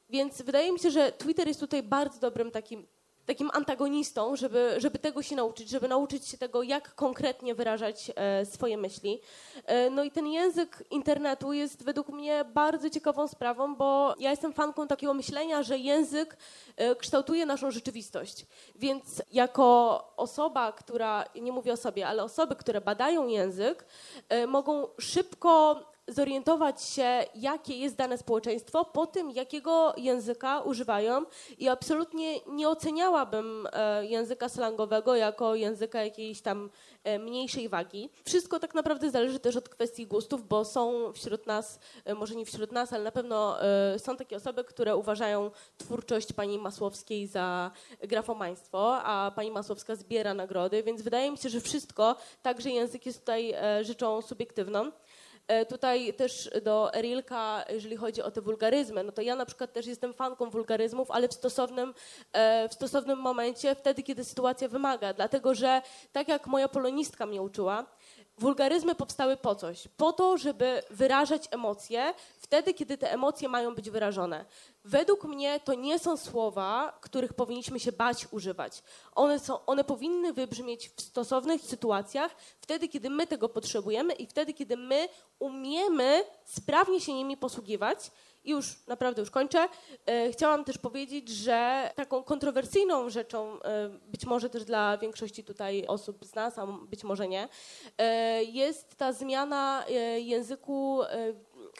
Więc wydaje mi się, że Twitter jest tutaj bardzo dobrym takim takim antagonistą, żeby, żeby tego się nauczyć, żeby nauczyć się tego, jak konkretnie wyrażać e, swoje myśli. E, no i ten język internetu jest według mnie bardzo ciekawą sprawą, bo ja jestem fanką takiego myślenia, że język e, kształtuje naszą rzeczywistość. Więc jako osoba, która, nie mówię o sobie, ale osoby, które badają język, e, mogą szybko zorientować się, jakie jest dane społeczeństwo po tym, jakiego języka używają i absolutnie nie oceniałabym e, języka slangowego jako języka jakiejś tam e, mniejszej wagi. Wszystko tak naprawdę zależy też od kwestii gustów, bo są wśród nas, e, może nie wśród nas, ale na pewno są takie osoby, które uważają twórczość pani Masłowskiej za grafomaństwo, a pani Masłowska zbiera nagrody, więc wydaje mi się, że wszystko, także język jest tutaj rzeczą subiektywną. E, tutaj też do Erilka, jeżeli chodzi o te wulgaryzmy, no to ja na przykład też jestem fanką wulgaryzmów, ale w stosownym, e, w stosownym momencie, wtedy, kiedy sytuacja wymaga. Dlatego, że tak jak moja polonistka mnie uczyła, Wulgaryzmy powstały po coś. Po to, żeby wyrażać emocje wtedy, kiedy te emocje mają być wyrażone. Według mnie to nie są słowa, których powinniśmy się bać używać. One, są, one powinny wybrzmieć w stosownych sytuacjach, wtedy, kiedy my tego potrzebujemy i wtedy, kiedy my umiemy sprawnie się nimi posługiwać I już naprawdę już kończę. E, chciałam też powiedzieć, że taką kontrowersyjną rzeczą, e, być może też dla większości tutaj osób z nas, a być może nie, e, jest ta zmiana języku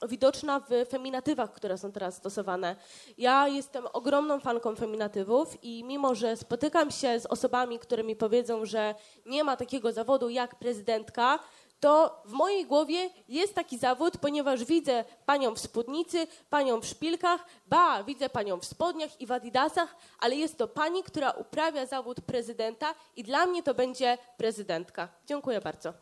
widoczna w feminatywach, które są teraz stosowane. Ja jestem ogromną fanką feminatywów i mimo, że spotykam się z osobami, które mi powiedzą, że nie ma takiego zawodu jak prezydentka, to w mojej głowie jest taki zawód, ponieważ widzę panią w spódnicy, panią w szpilkach, ba, widzę panią w spodniach i w adidasach, ale jest to pani, która uprawia zawód prezydenta i dla mnie to będzie prezydentka. Dziękuję bardzo.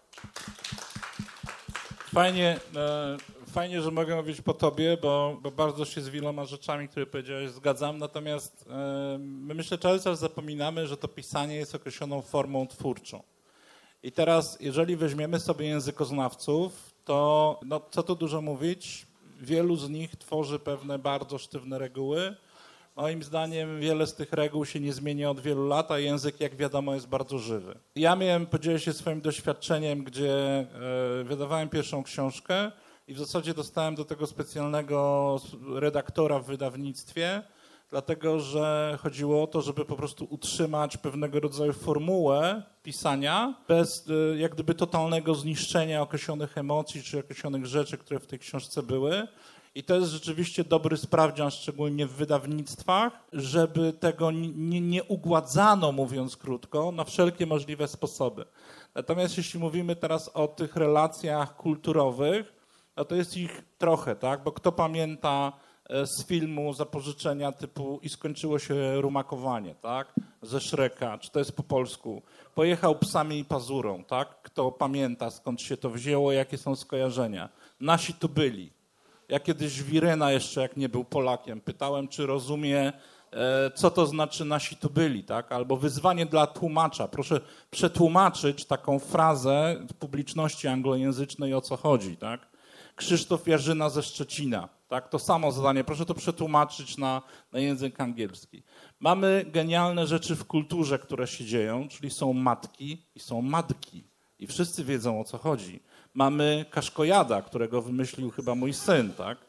Fajnie, e, fajnie, że mogę mówić po tobie, bo, bo bardzo się z wieloma rzeczami, które powiedziałeś, zgadzam. Natomiast e, my myślę, cały czas zapominamy, że to pisanie jest określoną formą twórczą. I teraz, jeżeli weźmiemy sobie językoznawców, to no, co tu dużo mówić, wielu z nich tworzy pewne bardzo sztywne reguły. Moim zdaniem wiele z tych reguł się nie zmienia od wielu lat, a język, jak wiadomo, jest bardzo żywy. Ja miałem, podzielę się swoim doświadczeniem, gdzie e, wydawałem pierwszą książkę i w zasadzie dostałem do tego specjalnego redaktora w wydawnictwie, dlatego że chodziło o to, żeby po prostu utrzymać pewnego rodzaju formułę pisania bez e, jak gdyby totalnego zniszczenia określonych emocji czy określonych rzeczy, które w tej książce były. I to jest rzeczywiście dobry sprawdzian, szczególnie w wydawnictwach, żeby tego nie, nie ugładzano, mówiąc krótko, na wszelkie możliwe sposoby. Natomiast jeśli mówimy teraz o tych relacjach kulturowych, no to jest ich trochę, tak? Bo kto pamięta z filmu zapożyczenia typu i skończyło się rumakowanie, tak? Ze Szreka, czy to jest po polsku. Pojechał psami i pazurą, tak? Kto pamięta skąd się to wzięło, jakie są skojarzenia. Nasi tu byli. Ja kiedyś Wiryna jeszcze, jak nie był Polakiem, pytałem, czy rozumie, e, co to znaczy nasi tu byli, tak? Albo wyzwanie dla tłumacza. Proszę przetłumaczyć taką frazę publiczności anglojęzycznej, o co chodzi, tak? Krzysztof Jarzyna ze Szczecina, tak? To samo zadanie. Proszę to przetłumaczyć na, na język angielski. Mamy genialne rzeczy w kulturze, które się dzieją, czyli są matki i są matki. I wszyscy wiedzą, o co chodzi mamy kaszkojada, którego wymyślił chyba mój syn, tak?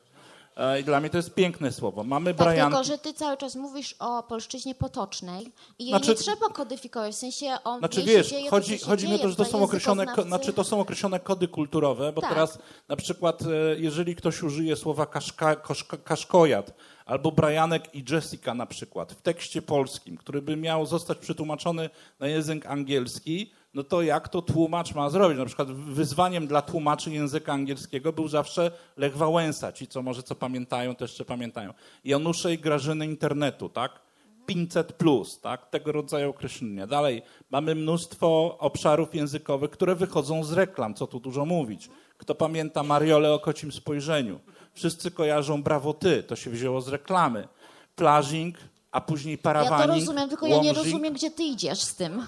E, I dla mnie to jest piękne słowo. Mamy Tak, Brian... tylko że ty cały czas mówisz o polszczyźnie potocznej i jej Znaczy- nie trzeba kodyfikować, w sensie on Znaczy wiesz, dzieje, chodzi, chodzi mi o to, że to są określone, ko- znaczy to są określone kody kulturowe, bo Tak. teraz na przykład e, jeżeli ktoś użyje słowa kaszka, koszka, kaszkojad albo Brianek i Jessica na przykład w tekście polskim, który by miał zostać przetłumaczony na język angielski, no to jak to tłumacz ma zrobić? Na przykład wyzwaniem dla tłumaczy języka angielskiego był zawsze Lech Wałęsa. Ci, co może co pamiętają, to jeszcze pamiętają. Janusze i Grażyny internetu, tak? 500 plus, tak? tego rodzaju określenia. Dalej, mamy mnóstwo obszarów językowych, które wychodzą z reklam, co tu dużo mówić. Kto pamięta Mariolę o kocim spojrzeniu? Wszyscy kojarzą Brawo Ty, to się wzięło z reklamy. Plażing, a później Ja parawaning, to rozumiem, tylko ja nie łomżing. rozumiem, gdzie ty idziesz z tym.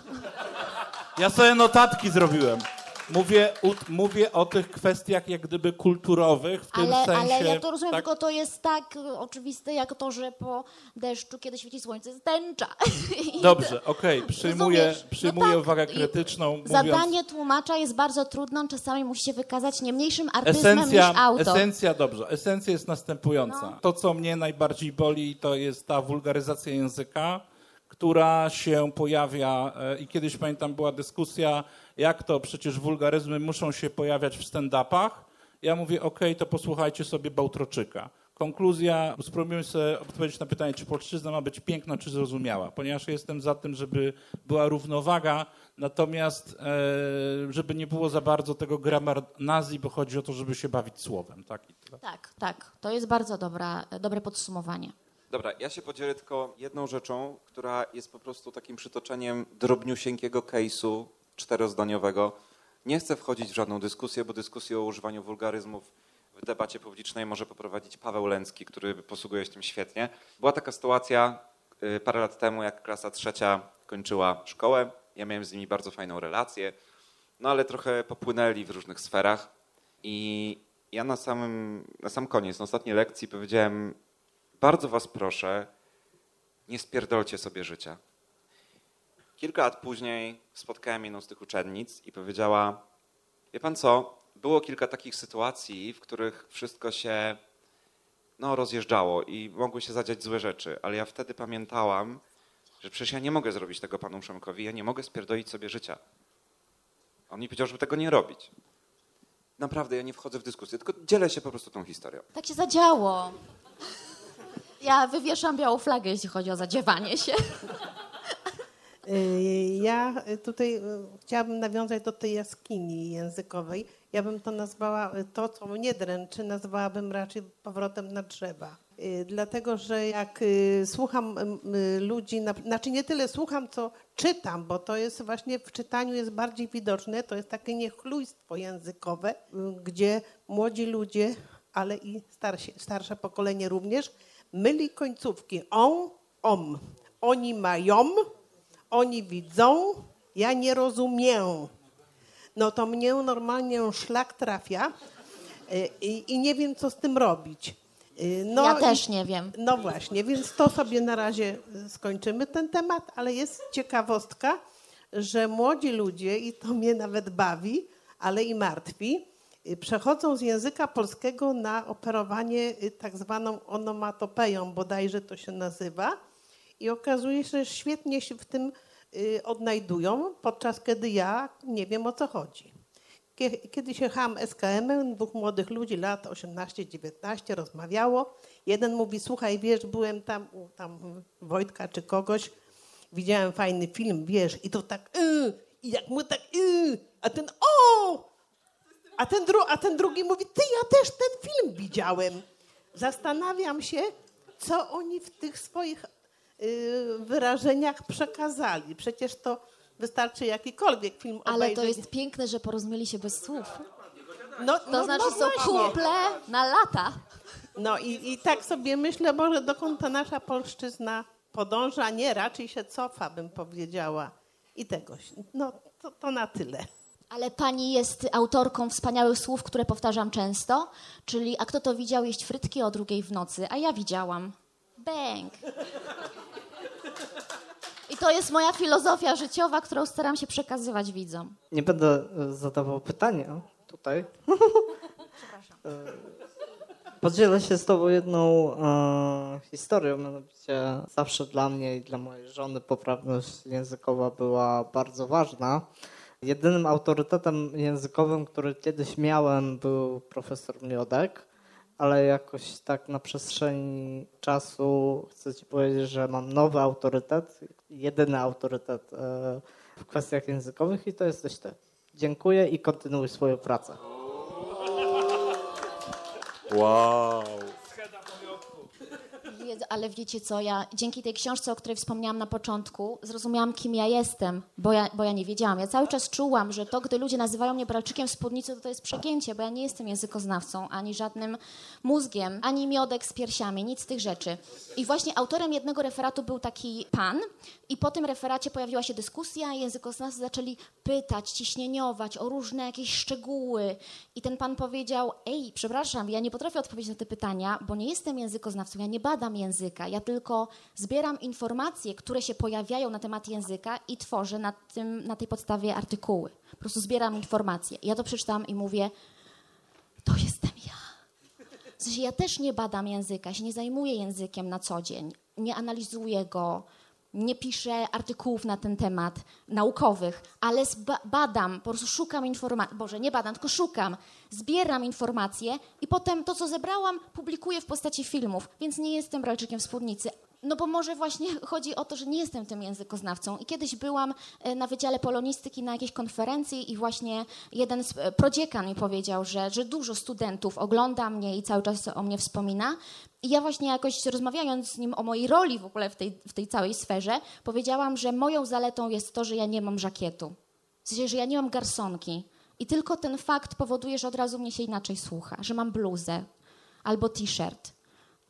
Ja sobie notatki zrobiłem. Mówię, u, mówię o tych kwestiach jak gdyby kulturowych, w tym Ale, sensie... ale ja to rozumiem, tak? tylko to jest tak y, oczywiste, jak to, że po deszczu, kiedy świeci słońce, jest tęcza. Dobrze, okej, przyjmuję, Rozumiesz? No przyjmuję tak, uwagę krytyczną, mówiąc... Zadanie tłumacza jest bardzo trudne, on czasami musi się wykazać nie mniejszym artyzmem Esencja, niż autor. esencja, dobrze, esencja jest następująca. No. To, co mnie najbardziej boli, to jest ta wulgaryzacja języka, która się pojawia e, i kiedyś pamiętam była dyskusja, jak to przecież wulgaryzmy muszą się pojawiać w stand-upach. Ja mówię, okej, to posłuchajcie sobie Bałtroczyka. Konkluzja, spróbujmy sobie odpowiedzieć na pytanie, czy polszczyzna ma być piękna, czy zrozumiała, ponieważ jestem za tym, żeby była równowaga, natomiast e, żeby nie było za bardzo tego gramarnazji, bo chodzi o to, żeby się bawić słowem. Tak? Tak, tak. To jest bardzo dobra, dobre podsumowanie. Dobra, ja się podzielę tylko jedną rzeczą, która jest po prostu takim przytoczeniem drobniusieńkiego case'u czterozdaniowego. Nie chcę wchodzić w żadną dyskusję, bo dyskusję o używaniu wulgaryzmów w debacie publicznej może poprowadzić Paweł Lęcki, który posługuje się tym świetnie. Była taka sytuacja y, parę lat temu, jak klasa trzecia kończyła szkołę. Ja miałem z nimi bardzo fajną relację, no ale trochę popłynęli w różnych sferach. I ja na, samym, na sam koniec, na ostatniej lekcji powiedziałem, bardzo was proszę, nie spierdolcie sobie życia. Kilka lat później spotkałem jedną z tych uczennic i powiedziała, wie pan co, było kilka takich sytuacji, w których wszystko się no rozjeżdżało i mogły się zadziać złe rzeczy, ale ja wtedy pamiętałam, że przecież ja nie mogę zrobić tego panu Przemkowi, ja nie mogę spierdolić sobie życia. On mi powiedział, żeby tego nie robić. Naprawdę, ja nie wchodzę w dyskusję, tylko dzielę się po prostu tą historią. Tak się zadziało. Ja wywieszam białą flagę, jeśli chodzi o zadziewanie się. Y, Ja tutaj y, chciałabym nawiązać do tej jaskini językowej. Ja bym to nazwała, y, to co mnie dręczy, nazwałabym raczej powrotem na drzewa. Dlatego, że jak słucham ludzi, na- znaczy nie tyle słucham, co czytam, bo to jest właśnie w czytaniu jest bardziej widoczne, to jest takie niechlujstwo językowe, gdzie młodzi ludzie, ale i starsi, starsze pokolenie również, myli końcówki on, om. Oni mają, oni widzą, ja nie rozumiem. No to mnie normalnie szlak trafia y, i, i nie wiem, co z tym robić. Y, No ja i- też nie wiem. no właśnie, więc to sobie na razie skończymy ten temat, ale jest ciekawostka, że młodzi ludzie, i to mnie nawet bawi, ale i martwi, przechodzą z języka polskiego na operowanie y, tak zwaną onomatopeją, bodajże to się nazywa. I okazuje się, że świetnie się w tym y, odnajdują, podczas kiedy ja nie wiem o co chodzi. Kie- Kiedyś jechałam SKM-em, dwóch młodych ludzi, lat 18-19, rozmawiało. Jeden mówi, słuchaj, wiesz, byłem tam u tam Wojtka czy kogoś, widziałem fajny film, wiesz, i to tak, y, i jak mu tak, y, a ten, o! A ten, a ten drugi mówi, ty, ja też ten film widziałem. Zastanawiam się, co oni w tych swoich y, wyrażeniach przekazali. Przecież to wystarczy jakikolwiek film Ale obejrzeć. to jest piękne, że porozumieli się bez słów. No, To no, znaczy no są kumple na lata. No i, i tak sobie myślę, może dokąd ta nasza polszczyzna podąża, nie, raczej się cofa, bym powiedziała. I tegoś. No to, to na tyle. Ale pani jest autorką wspaniałych słów, które powtarzam często, czyli a kto to widział jeść frytki o drugiej w nocy? A ja widziałam. Bang. I to jest moja filozofia życiowa, którą staram się przekazywać widzom. Nie będę e, zadawał pytania tutaj. E, Podzielę się z Tobą jedną e, historią, mianowicie zawsze dla mnie i dla mojej żony poprawność językowa była bardzo ważna. Jedynym autorytetem językowym, który kiedyś miałem, był profesor Miodek, ale jakoś tak na przestrzeni czasu chcę Ci powiedzieć, że mam nowy autorytet, jedyny autorytet e, w kwestiach językowych i to jesteś Ty. Dziękuję i kontynuuj swoją pracę. Wow. Ale wiecie co, ja dzięki tej książce, o której wspomniałam na początku, zrozumiałam, kim ja jestem, bo ja, bo ja nie wiedziałam. Ja cały czas czułam, że to, gdy ludzie nazywają mnie bralczykiem spódnicy, to to jest przegięcie, bo ja nie jestem językoznawcą, ani żadnym mózgiem, ani miodek z piersiami, nic z tych rzeczy. I właśnie autorem jednego referatu był taki pan i po tym referacie pojawiła się dyskusja i językoznawcy zaczęli pytać, ciśnieniować o różne jakieś szczegóły. I ten pan powiedział, ej, przepraszam, ja nie potrafię odpowiedzieć na te pytania, bo nie jestem językoznawcą, ja nie badam języka, ja tylko zbieram informacje, które się pojawiają na temat języka i tworzę na, tym, na tej podstawie artykuły. Po prostu zbieram informacje. Ja to przeczytałam i mówię, to jestem ja. W sensie ja też nie badam języka, się nie zajmuję językiem na co dzień, nie analizuję go, nie piszę artykułów na ten temat naukowych, ale badam, po prostu szukam informacji. Boże, nie badam, tylko szukam, zbieram informacje i potem to, co zebrałam, publikuję w postaci filmów, więc nie jestem bralczykiem spódnicy. No bo może właśnie chodzi o to, że nie jestem tym językoznawcą. I kiedyś byłam e, na Wydziale Polonistyki na jakiejś konferencji i właśnie jeden z e, prodziekan mi powiedział, że, że dużo studentów ogląda mnie i cały czas o mnie wspomina. I ja właśnie jakoś rozmawiając z nim o mojej roli w ogóle w tej, w tej całej sferze, powiedziałam, że moją zaletą jest to, że ja nie mam żakietu. W sensie, że ja nie mam garsonki. I tylko ten fakt powoduje, że od razu mnie się inaczej słucha, że mam bluzę albo t-shirt.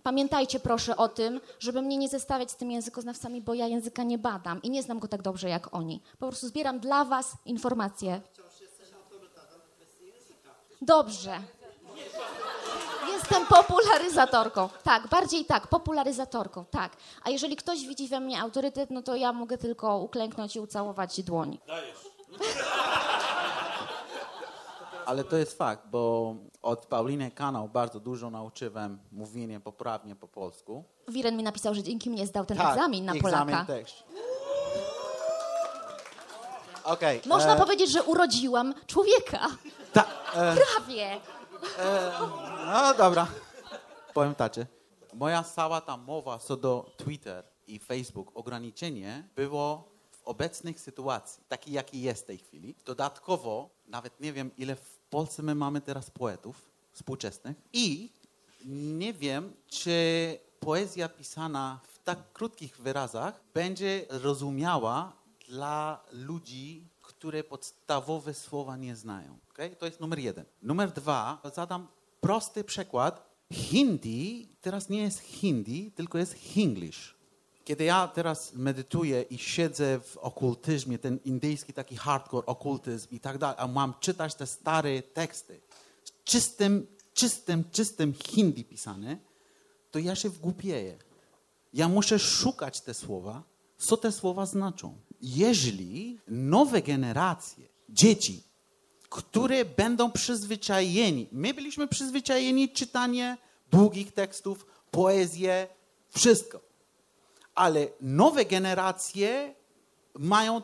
Pamiętajcie proszę o tym, żeby mnie nie zestawiać z tymi językoznawcami, bo ja języka nie badam i nie znam go tak dobrze jak oni. Po prostu zbieram dla was informacje. Dobrze. Jestem popularyzatorką. Tak, bardziej tak, popularyzatorką, tak. A jeżeli ktoś widzi we mnie autorytet, no to ja mogę tylko uklęknąć i ucałować dłoń. Ale to jest fakt, bo od Pauliny kanał bardzo dużo nauczyłem mówienia poprawnie po polsku. Wiren mi napisał, że dzięki mnie zdał ten tak, egzamin na egzamin Polaka. też. Okej. Można e, powiedzieć, że urodziłam człowieka. ta, e, Prawie. No dobra. Powiem tak. Moja cała ta mowa co do Twitter i Facebook, ograniczenie było w obecnych sytuacji, taki jaki jest w tej chwili. Dodatkowo, nawet nie wiem ile w Polsce my mamy teraz poetów współczesnych i nie wiem, czy poezja pisana w tak krótkich wyrazach będzie rozumiała dla ludzi, które podstawowe słowa nie znają. Okay? To jest numer jeden. Numer dwa, zadam prosty przykład. Hindi teraz nie jest hindi, tylko jest Hinglish. Kiedy ja teraz medytuję i siedzę w okultyzmie, ten indyjski taki hardcore okultyzm i tak dalej, a mam czytać te stare teksty, czystym, czystym, czystym hindi pisane, to ja się wgłupieję. Ja muszę szukać te słowa, co te słowa znaczą. Jeżeli nowe generacje, dzieci, które będą przyzwyczajeni, my byliśmy przyzwyczajeni czytanie długich tekstów, poezję, wszystko. Ale nowe generacje mają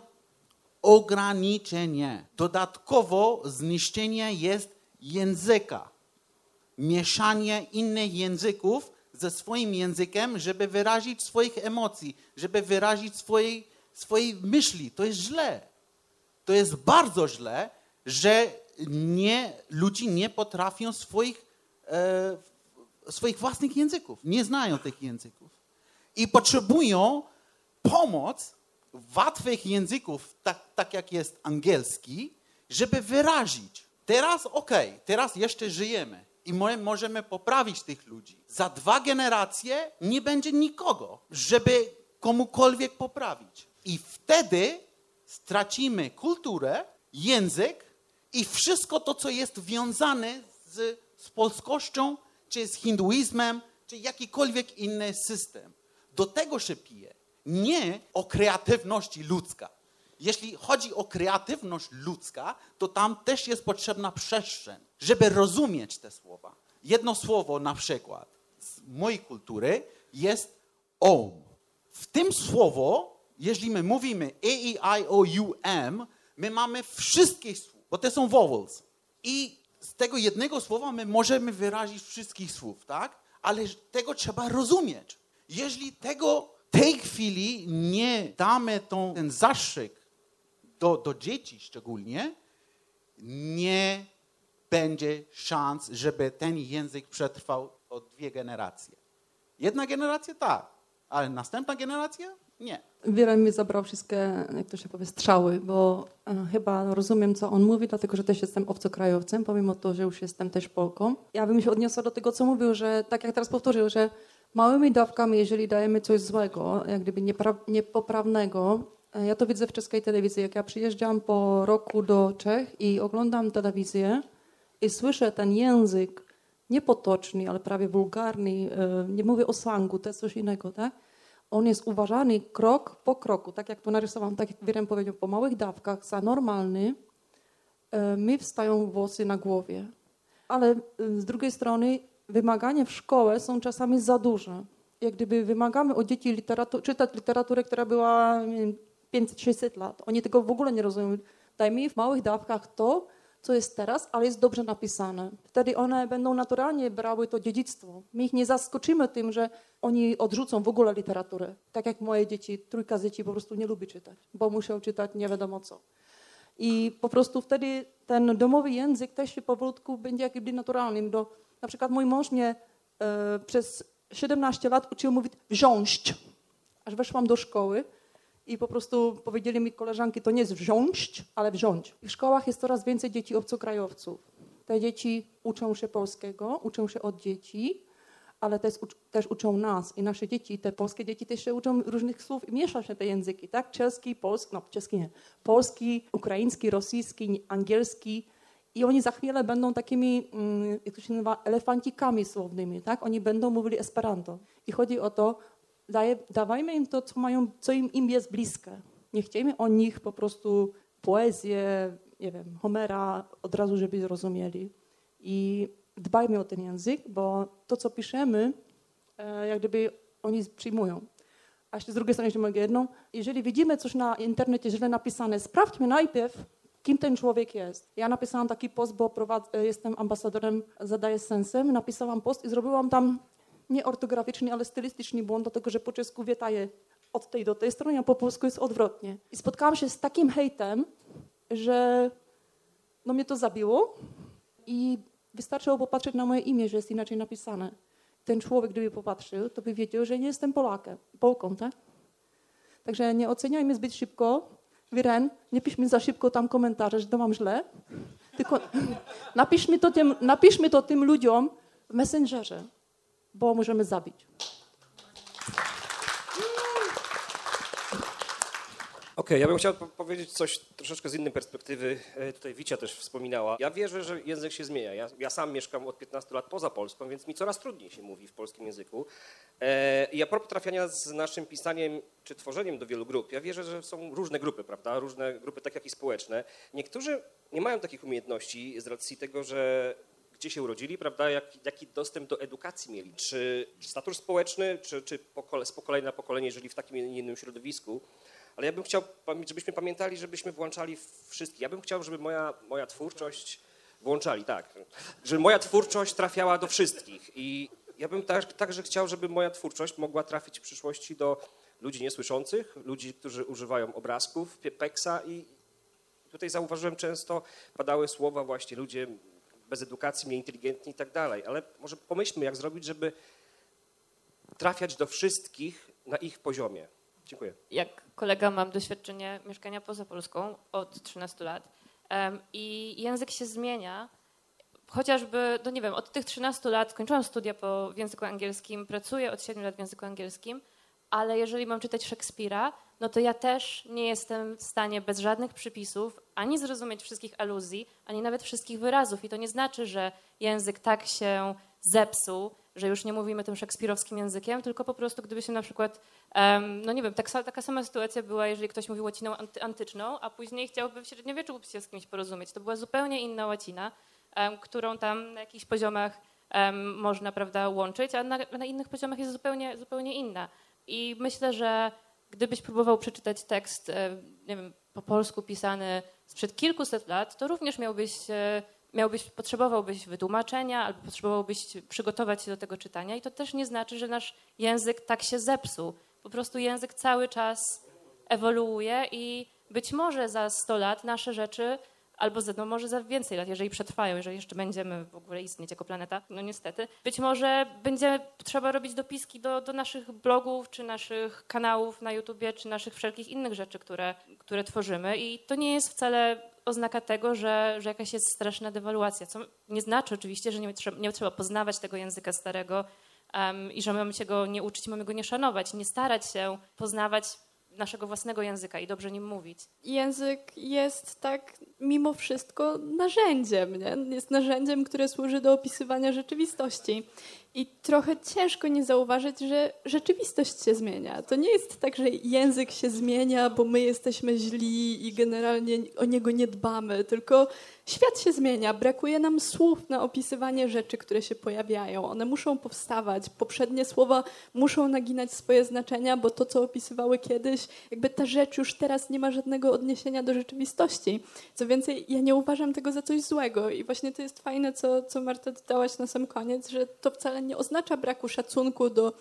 ograniczenie. Dodatkowo zniszczenie jest języka. Mieszanie innych języków ze swoim językiem, żeby wyrazić swoich emocji, żeby wyrazić swojej, swojej myśli. To jest źle. To jest bardzo źle, że nie, ludzie nie potrafią swoich, e, swoich własnych języków, nie znają tych języków. I potrzebują pomoc łatwych języków, tak, tak jak jest angielski, żeby wyrazić. Teraz okej, teraz jeszcze żyjemy i my możemy poprawić tych ludzi. Za dwa generacje nie będzie nikogo, żeby komukolwiek poprawić. I wtedy stracimy kulturę, język i wszystko to, co jest wiązane z, z polskością, czy z hinduizmem, czy jakikolwiek inny system. Do tego się pije. Nie o kreatywności ludzka. Jeśli chodzi o kreatywność ludzka, to tam też jest potrzebna przestrzeń, żeby rozumieć te słowa. Jedno słowo na przykład z mojej kultury jest om. W tym słowo, jeśli my mówimy E, I, I, O, U, M, my mamy wszystkie słów, bo to są vowels. I z tego jednego słowa my możemy wyrazić wszystkich słów, tak? Ale tego trzeba rozumieć. Jeśli tego tej chwili nie damy tą, ten zastrzyk do, do dzieci szczególnie, nie będzie szans, żeby ten język przetrwał o dwie generacje. Jedna generacja tak, ale następna generacja nie. Wiele mi zabrał wszystkie, jak to się powie, strzały, bo e, chyba rozumiem, co on mówi, dlatego że też jestem obcokrajowcem, pomimo to, że już jestem też Polką. Ja bym się odniosła do tego, co mówił, że tak jak teraz powtórzył, że małymi dawkami, jeżeli dajemy coś złego, jak gdyby niepoprawnego, e, ja to widzę w czeskiej telewizji, jak ja przyjeżdżam po roku do Czech i oglądam telewizję i słyszę ten język niepotoczny, ale prawie wulgarny, e, nie mówię o slangu, to jest coś innego, tak? on jest uważany krok po kroku, tak jak tu narysowałam, tak jak Wirem powiedział, po małych dawkach za normalny, e, mi wstają włosy na głowie. Ale z drugiej strony wymagania w szkole są czasami za duże. Jak gdyby wymagamy od dzieci literatu- czytać literaturę, która była 500-600 lat. Oni tego w ogóle nie rozumieją. Dajmy w małych dawkach to, co jest teraz, ale jest dobrze napisane. Wtedy one będą naturalnie brały to dziedzictwo. My ich nie zaskoczymy tym, że oni odrzucą w ogóle literaturę. Tak jak moje dzieci, trójka z dzieci po prostu nie lubi czytać, bo muszą czytać nie wiadomo co. I po prostu wtedy ten domowy język też się powolutku będzie jak gdyby naturalnym. Do, na przykład mój mąż mnie e, przez 17 lat uczył mówić wziąć. Aż weszłam do szkoły i po prostu powiedzieli mi koleżanki, to nie jest wziąć, ale wziąć. W szkołach jest coraz więcej dzieci obcokrajowców. Te dzieci uczą się polskiego, uczą się od dzieci, ale też, też uczą nas i nasze dzieci, te polskie dzieci też się uczą różnych słów i miesza się te języki, tak? Czeski, polski, no czeski nie, polski, ukraiński, rosyjski, angielski i oni za chwilę będą takimi, mm, jak to się nazywa, elefancikami słownymi, tak? Oni będą mówili esperanto. I chodzi o to, daje, dawajmy im to, co, mają, co im, im jest bliskie. Nie chciejmy o nich po prostu poezję, nie wiem, Homera od razu, żeby zrozumieli. I dbajmy o ten język, bo to, co piszemy, e, jak gdyby oni przyjmują. A jeszcze z drugiej strony, jeśli mogę jedną, jeżeli widzimy coś na internecie źle napisane, sprawdźmy najpierw, kim ten człowiek jest. Ja napisałam taki post, bo e, jestem ambasadorem Zadaję Sensem. Napisałam post i zrobiłam tam nie ortograficzny, ale stylistyczny błąd, dlatego że po czesku wietaje od tej do tej strony, a po polsku jest odwrotnie. I spotkałam się z takim hejtem, że no mnie to zabiło i wystarczyło popatrzeć na moje imię, że jest inaczej napisane. Ten człowiek, gdyby popatrzył, to by wiedział, że nie jestem Polakiem, Polką, tak? Także nie oceniajmy zbyt szybko. Wiren, nie piszmy za szybko tam komentarze, że to mam źle. Tylko napiszmy to tym, napiszmy to tym ludziom w Messengerze, bo możemy zabić. Okej, ja bym chciał po- powiedzieć coś troszeczkę z innej perspektywy. E, Tutaj Wicia też wspominała. Ja wierzę, że język się zmienia. Ja, ja sam mieszkam od 15 lat poza Polską, więc mi coraz trudniej się mówi w polskim języku. E, I a propos trafiania z naszym pisaniem czy tworzeniem do wielu grup, ja wierzę, że są różne grupy, prawda? Różne grupy, tak jak i społeczne. Niektórzy nie mają takich umiejętności z racji tego, że gdzie się urodzili, prawda, jak, jaki dostęp do edukacji mieli, czy, czy status społeczny, czy, czy pokole, z pokolenia na pokolenie, jeżeli w takim innym środowisku. Ale ja bym chciał, żebyśmy pamiętali, żebyśmy włączali wszystkich. Ja bym chciał, żeby moja, moja twórczość, włączali, tak, żeby moja twórczość trafiała do wszystkich. I ja bym tak, także chciał, żeby moja twórczość mogła trafić w przyszłości do ludzi niesłyszących, ludzi, którzy używają obrazków, peksa i tutaj zauważyłem często padały słowa właśnie ludzie bez edukacji, mniej inteligentni i tak dalej. Ale może pomyślmy, jak zrobić, żeby trafiać do wszystkich na ich poziomie. Dziękuję. Jak kolega mam doświadczenie mieszkania poza Polską od 13 lat em, i język się zmienia. Chociażby, no nie wiem, od tych 13 lat skończyłam studia po w języku angielskim, pracuję od 7 lat w języku angielskim, ale jeżeli mam czytać Szekspira, no to ja też nie jestem w stanie bez żadnych przypisów ani zrozumieć wszystkich aluzji, ani nawet wszystkich wyrazów. I to nie znaczy, że język tak się zepsuł, że już nie mówimy tym szekspirowskim językiem, tylko po prostu gdyby się na przykład, no nie wiem, tak, taka sama sytuacja była, jeżeli ktoś mówił łaciną anty, antyczną, a później chciałby w średniowieczu się z kimś porozumieć. To była zupełnie inna łacina, którą tam na jakichś poziomach można prawda, łączyć, a na, na innych poziomach jest zupełnie, zupełnie inna. I myślę, że gdybyś próbował przeczytać tekst, e, nie wiem, po polsku pisany sprzed kilkuset lat, to również miałbyś, e, miałbyś, potrzebowałbyś wytłumaczenia albo potrzebowałbyś przygotować się do tego czytania i to też nie znaczy, że nasz język tak się zepsuł. Po prostu język cały czas ewoluuje i być może za 100 lat nasze rzeczy albo za, no może za więcej lat, jeżeli przetrwają, jeżeli jeszcze będziemy w ogóle istnieć jako planeta, no niestety. Być może będzie trzeba robić dopiski do, do naszych blogów, czy naszych kanałów na YouTubie, czy naszych wszelkich innych rzeczy, które, które tworzymy i to nie jest wcale oznaka tego, że, że jakaś jest straszna dewaluacja, co nie znaczy oczywiście, że nie trzeba, nie trzeba poznawać tego języka starego um, i że mamy się go nie uczyć, mamy go nie szanować, nie starać się poznawać naszego własnego języka i dobrze nim mówić. język jest tak mimo wszystko narzędziem, nie? Jest narzędziem, które służy do opisywania rzeczywistości. I trochę ciężko nie zauważyć, że rzeczywistość się zmienia. To nie jest tak, że język się zmienia, bo my jesteśmy źli i generalnie o niego nie dbamy, tylko świat się zmienia. Brakuje nam słów na opisywanie rzeczy, które się pojawiają. One muszą powstawać. Poprzednie słowa muszą naginać swoje znaczenia, bo to, co opisywały kiedyś, jakby ta rzecz już teraz nie ma żadnego odniesienia do rzeczywistości. Co więcej, ja nie uważam tego za coś złego i właśnie to jest fajne, co, co Marta dodałaś na sam koniec, że to wcale nie oznacza braku szacunku do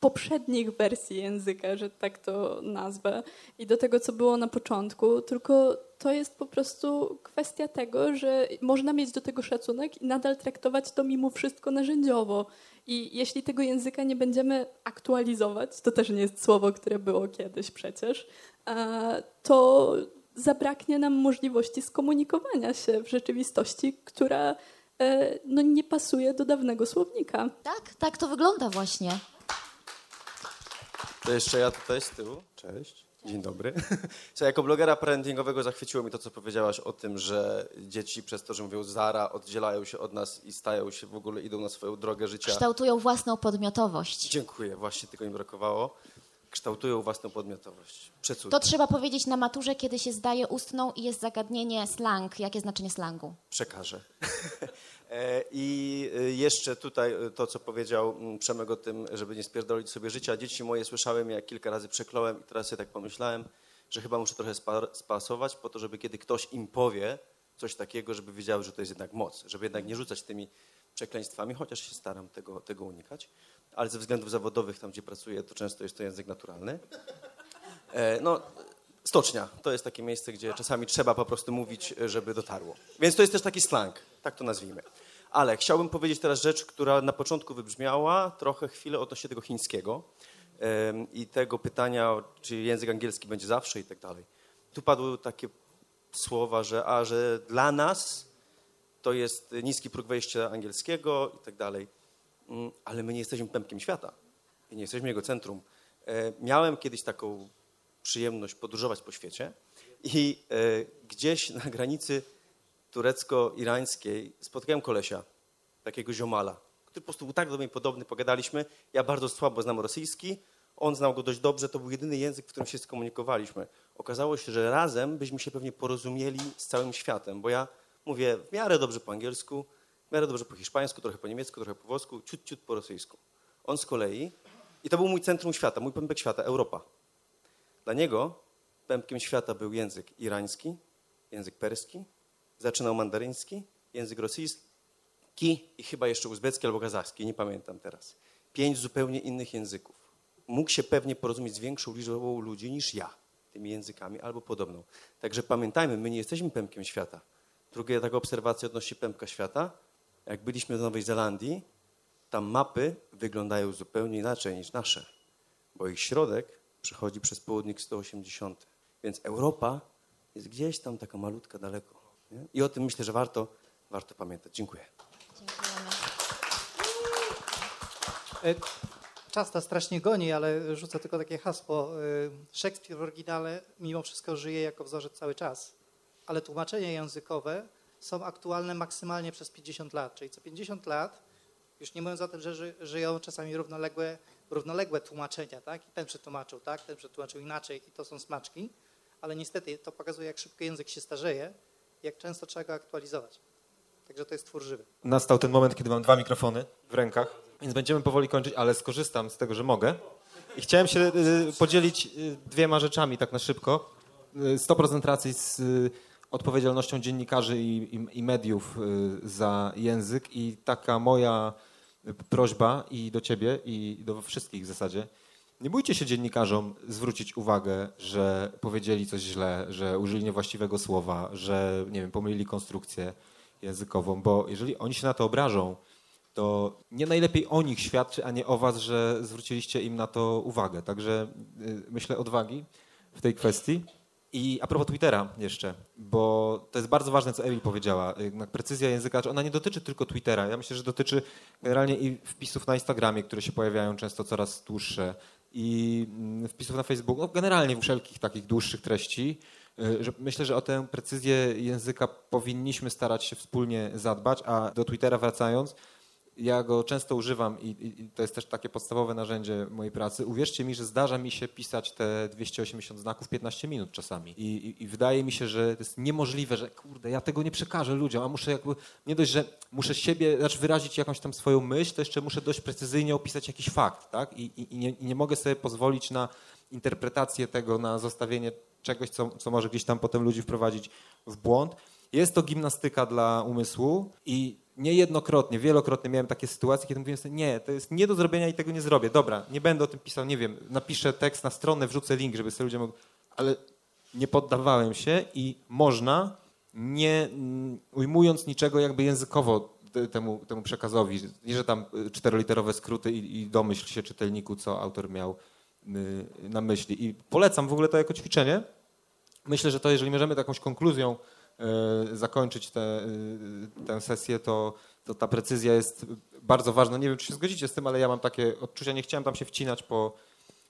poprzednich wersji języka, że tak to nazwę, i do tego, co było na początku, tylko to jest po prostu kwestia tego, że można mieć do tego szacunek i nadal traktować to mimo wszystko narzędziowo. I jeśli tego języka nie będziemy aktualizować, to też nie jest słowo, które było kiedyś przecież, to zabraknie nam możliwości skomunikowania się w rzeczywistości, która no, nie pasuje do dawnego słownika. Tak, tak to wygląda właśnie. To jeszcze ja tutaj z tyłu. Cześć. Dzień dobry. Słuchaj, jako blogera parentingowego zachwyciło mi to, co powiedziałaś o tym, że dzieci przez to, że mówią Zara, oddzielają się od nas i stają się, w ogóle idą na swoją drogę życia. Kształtują własną podmiotowość. Dziękuję, właśnie tego im brakowało. kształtują własną podmiotowość. Przecudnie. To trzeba powiedzieć na maturze, kiedy się zdaje ustną i jest zagadnienie slang. Jakie znaczenie slangu? Przekażę. E, I e, jeszcze tutaj e, to, co powiedział Przemek o tym, żeby nie spierdolić sobie życia. Dzieci moje słyszałem, jak kilka razy przekląłem i teraz sobie tak pomyślałem, że chyba muszę trochę spa- spasować po to, żeby kiedy ktoś im powie coś takiego, żeby wiedziały, że to jest jednak moc, żeby jednak nie rzucać tymi przekleństwami, chociaż się staram tego, tego unikać. Ale ze względów zawodowych, tam gdzie pracuję, to często jest to język naturalny. No, stocznia to jest takie miejsce, gdzie czasami trzeba po prostu mówić, żeby dotarło. Więc to jest też taki slang, tak to nazwijmy. Ale chciałbym powiedzieć teraz rzecz, która na początku wybrzmiała trochę chwilę odnośnie tego chińskiego i tego pytania, czy język angielski będzie zawsze i tak dalej. Tu padły takie słowa, że a, że dla nas to jest niski próg wejścia angielskiego i tak dalej. Mm, Ale my nie jesteśmy pępkiem świata i nie jesteśmy jego centrum. E, Miałem kiedyś taką przyjemność podróżować po świecie i e, gdzieś na granicy turecko-irańskiej spotkałem kolesia, takiego ziomala, który po prostu był tak do mnie podobny, pogadaliśmy. Ja bardzo słabo znam rosyjski, on znał go dość dobrze, to był jedyny język, w którym się skomunikowaliśmy. Okazało się, że razem byśmy się pewnie porozumieli z całym światem, bo ja mówię w miarę dobrze po angielsku, w miarę dobrze po hiszpańsku, trochę po niemiecku, trochę po włosku, ciut, ciut po rosyjsku. On z kolei, i to był mój centrum świata, mój pępek świata, Europa. Dla niego pępkiem świata był język irański, język perski, zaczynał mandaryński, język rosyjski i chyba jeszcze uzbecki albo kazachski, nie pamiętam teraz. Pięć zupełnie innych języków. Mógł się pewnie porozumieć z większą liczbą ludzi niż ja tymi językami albo podobną. Także pamiętajmy, my nie jesteśmy pępkiem świata. Druga taka obserwacja odnośnie pępka świata. Jak byliśmy w Nowej Zelandii, tam mapy wyglądają zupełnie inaczej niż nasze, bo ich środek przechodzi przez południk 180. Więc Europa jest gdzieś tam taka malutka daleko. I o tym myślę, że warto, warto pamiętać. Dziękuję. E, Czas nas strasznie goni, ale rzucę tylko takie hasło. E, Szekspir w oryginale mimo wszystko żyje jako wzorzec cały czas, ale tłumaczenia językowe są aktualne maksymalnie przez 50 lat, czyli co 50 lat, już nie mówiąc o tym, że ży, żyją czasami równoległe, równoległe tłumaczenia, tak? I ten przetłumaczył tak, ten przetłumaczył inaczej i to są smaczki, ale niestety to pokazuje, jak szybko język się starzeje, jak często trzeba go aktualizować. Także to jest twór żywy. Nastał ten moment, kiedy mam dwa mikrofony w rękach, więc będziemy powoli kończyć, ale skorzystam z tego, że mogę. I chciałem się y, podzielić y, dwiema rzeczami tak na szybko. Y, 100% racji z y, odpowiedzialnością dziennikarzy i, i, i mediów y, za język i taka moja y, prośba i do ciebie i do wszystkich w zasadzie. Nie bójcie się dziennikarzom zwrócić uwagę, że powiedzieli coś źle, że użyli niewłaściwego słowa, że nie wiem, pomylili konstrukcję językową, bo jeżeli oni się na to obrażą, to nie najlepiej o nich świadczy, a nie o was, że zwróciliście im na to uwagę. Także y, myślę odwagi w tej kwestii. I a propos Twittera jeszcze, bo to jest bardzo ważne, co Emil powiedziała. Precyzja języka, ona nie dotyczy tylko Twittera. Ja myślę, że dotyczy generalnie i wpisów na Instagramie, które się pojawiają często coraz dłuższe, i mm, wpisów na Facebooku, no generalnie wszelkich takich dłuższych treści. Y, Że myślę, że o tę precyzję języka powinniśmy starać się wspólnie zadbać, a do Twittera wracając, ja go często używam i, i, to jest też takie podstawowe narzędzie mojej pracy. Uwierzcie mi, że zdarza mi się pisać te 280 znaków 15 minut czasami. I, i, I wydaje mi się, że to jest niemożliwe, że kurde, ja tego nie przekażę ludziom, a muszę jakby, nie dość, że muszę siebie, znaczy wyrazić jakąś tam swoją myśl, to jeszcze muszę dość precyzyjnie opisać jakiś fakt, tak? I, nie, nie mogę sobie pozwolić na interpretację tego, na zostawienie czegoś, co, co może gdzieś tam potem ludzi wprowadzić w błąd. Jest to gimnastyka dla umysłu i niejednokrotnie, wielokrotnie miałem takie sytuacje, kiedy mówiłem sobie, nie, to jest nie do zrobienia i tego nie zrobię. Dobra, nie będę o tym pisał, nie wiem, napiszę tekst na stronę, wrzucę link, żeby sobie ludzie mogli... Ale nie poddawałem się i można, nie mm, ujmując niczego jakby językowo te- temu, temu przekazowi, nie że tam y, czteroliterowe skróty i, i domyśl się czytelniku, co autor miał y, na myśli. I polecam w ogóle to jako ćwiczenie. Myślę, że to jeżeli możemy jakąś konkluzją zakończyć tę e, tę sesję, to, to ta precyzja jest bardzo ważna. Nie wiem, czy się zgodzicie z tym, ale ja mam takie odczucia, nie chciałem tam się wcinać po,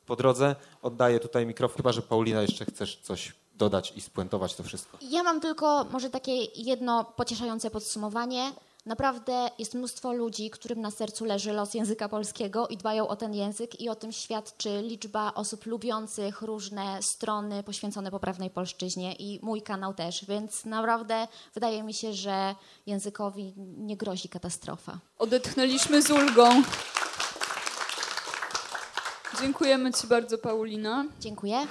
po drodze. Oddaję tutaj mikrofon, chyba że Paulina jeszcze chcesz coś dodać i spuentować to wszystko. Ja mam tylko może takie jedno pocieszające podsumowanie. Naprawdę jest mnóstwo ludzi, którym na sercu leży los języka polskiego i dbają o ten język i o tym świadczy liczba osób lubiących różne strony poświęcone poprawnej polszczyźnie i mój kanał też, więc naprawdę wydaje mi się, że językowi nie grozi katastrofa. Odetchnęliśmy z ulgą. Dziękujemy Ci bardzo, Paulina. Dziękuję.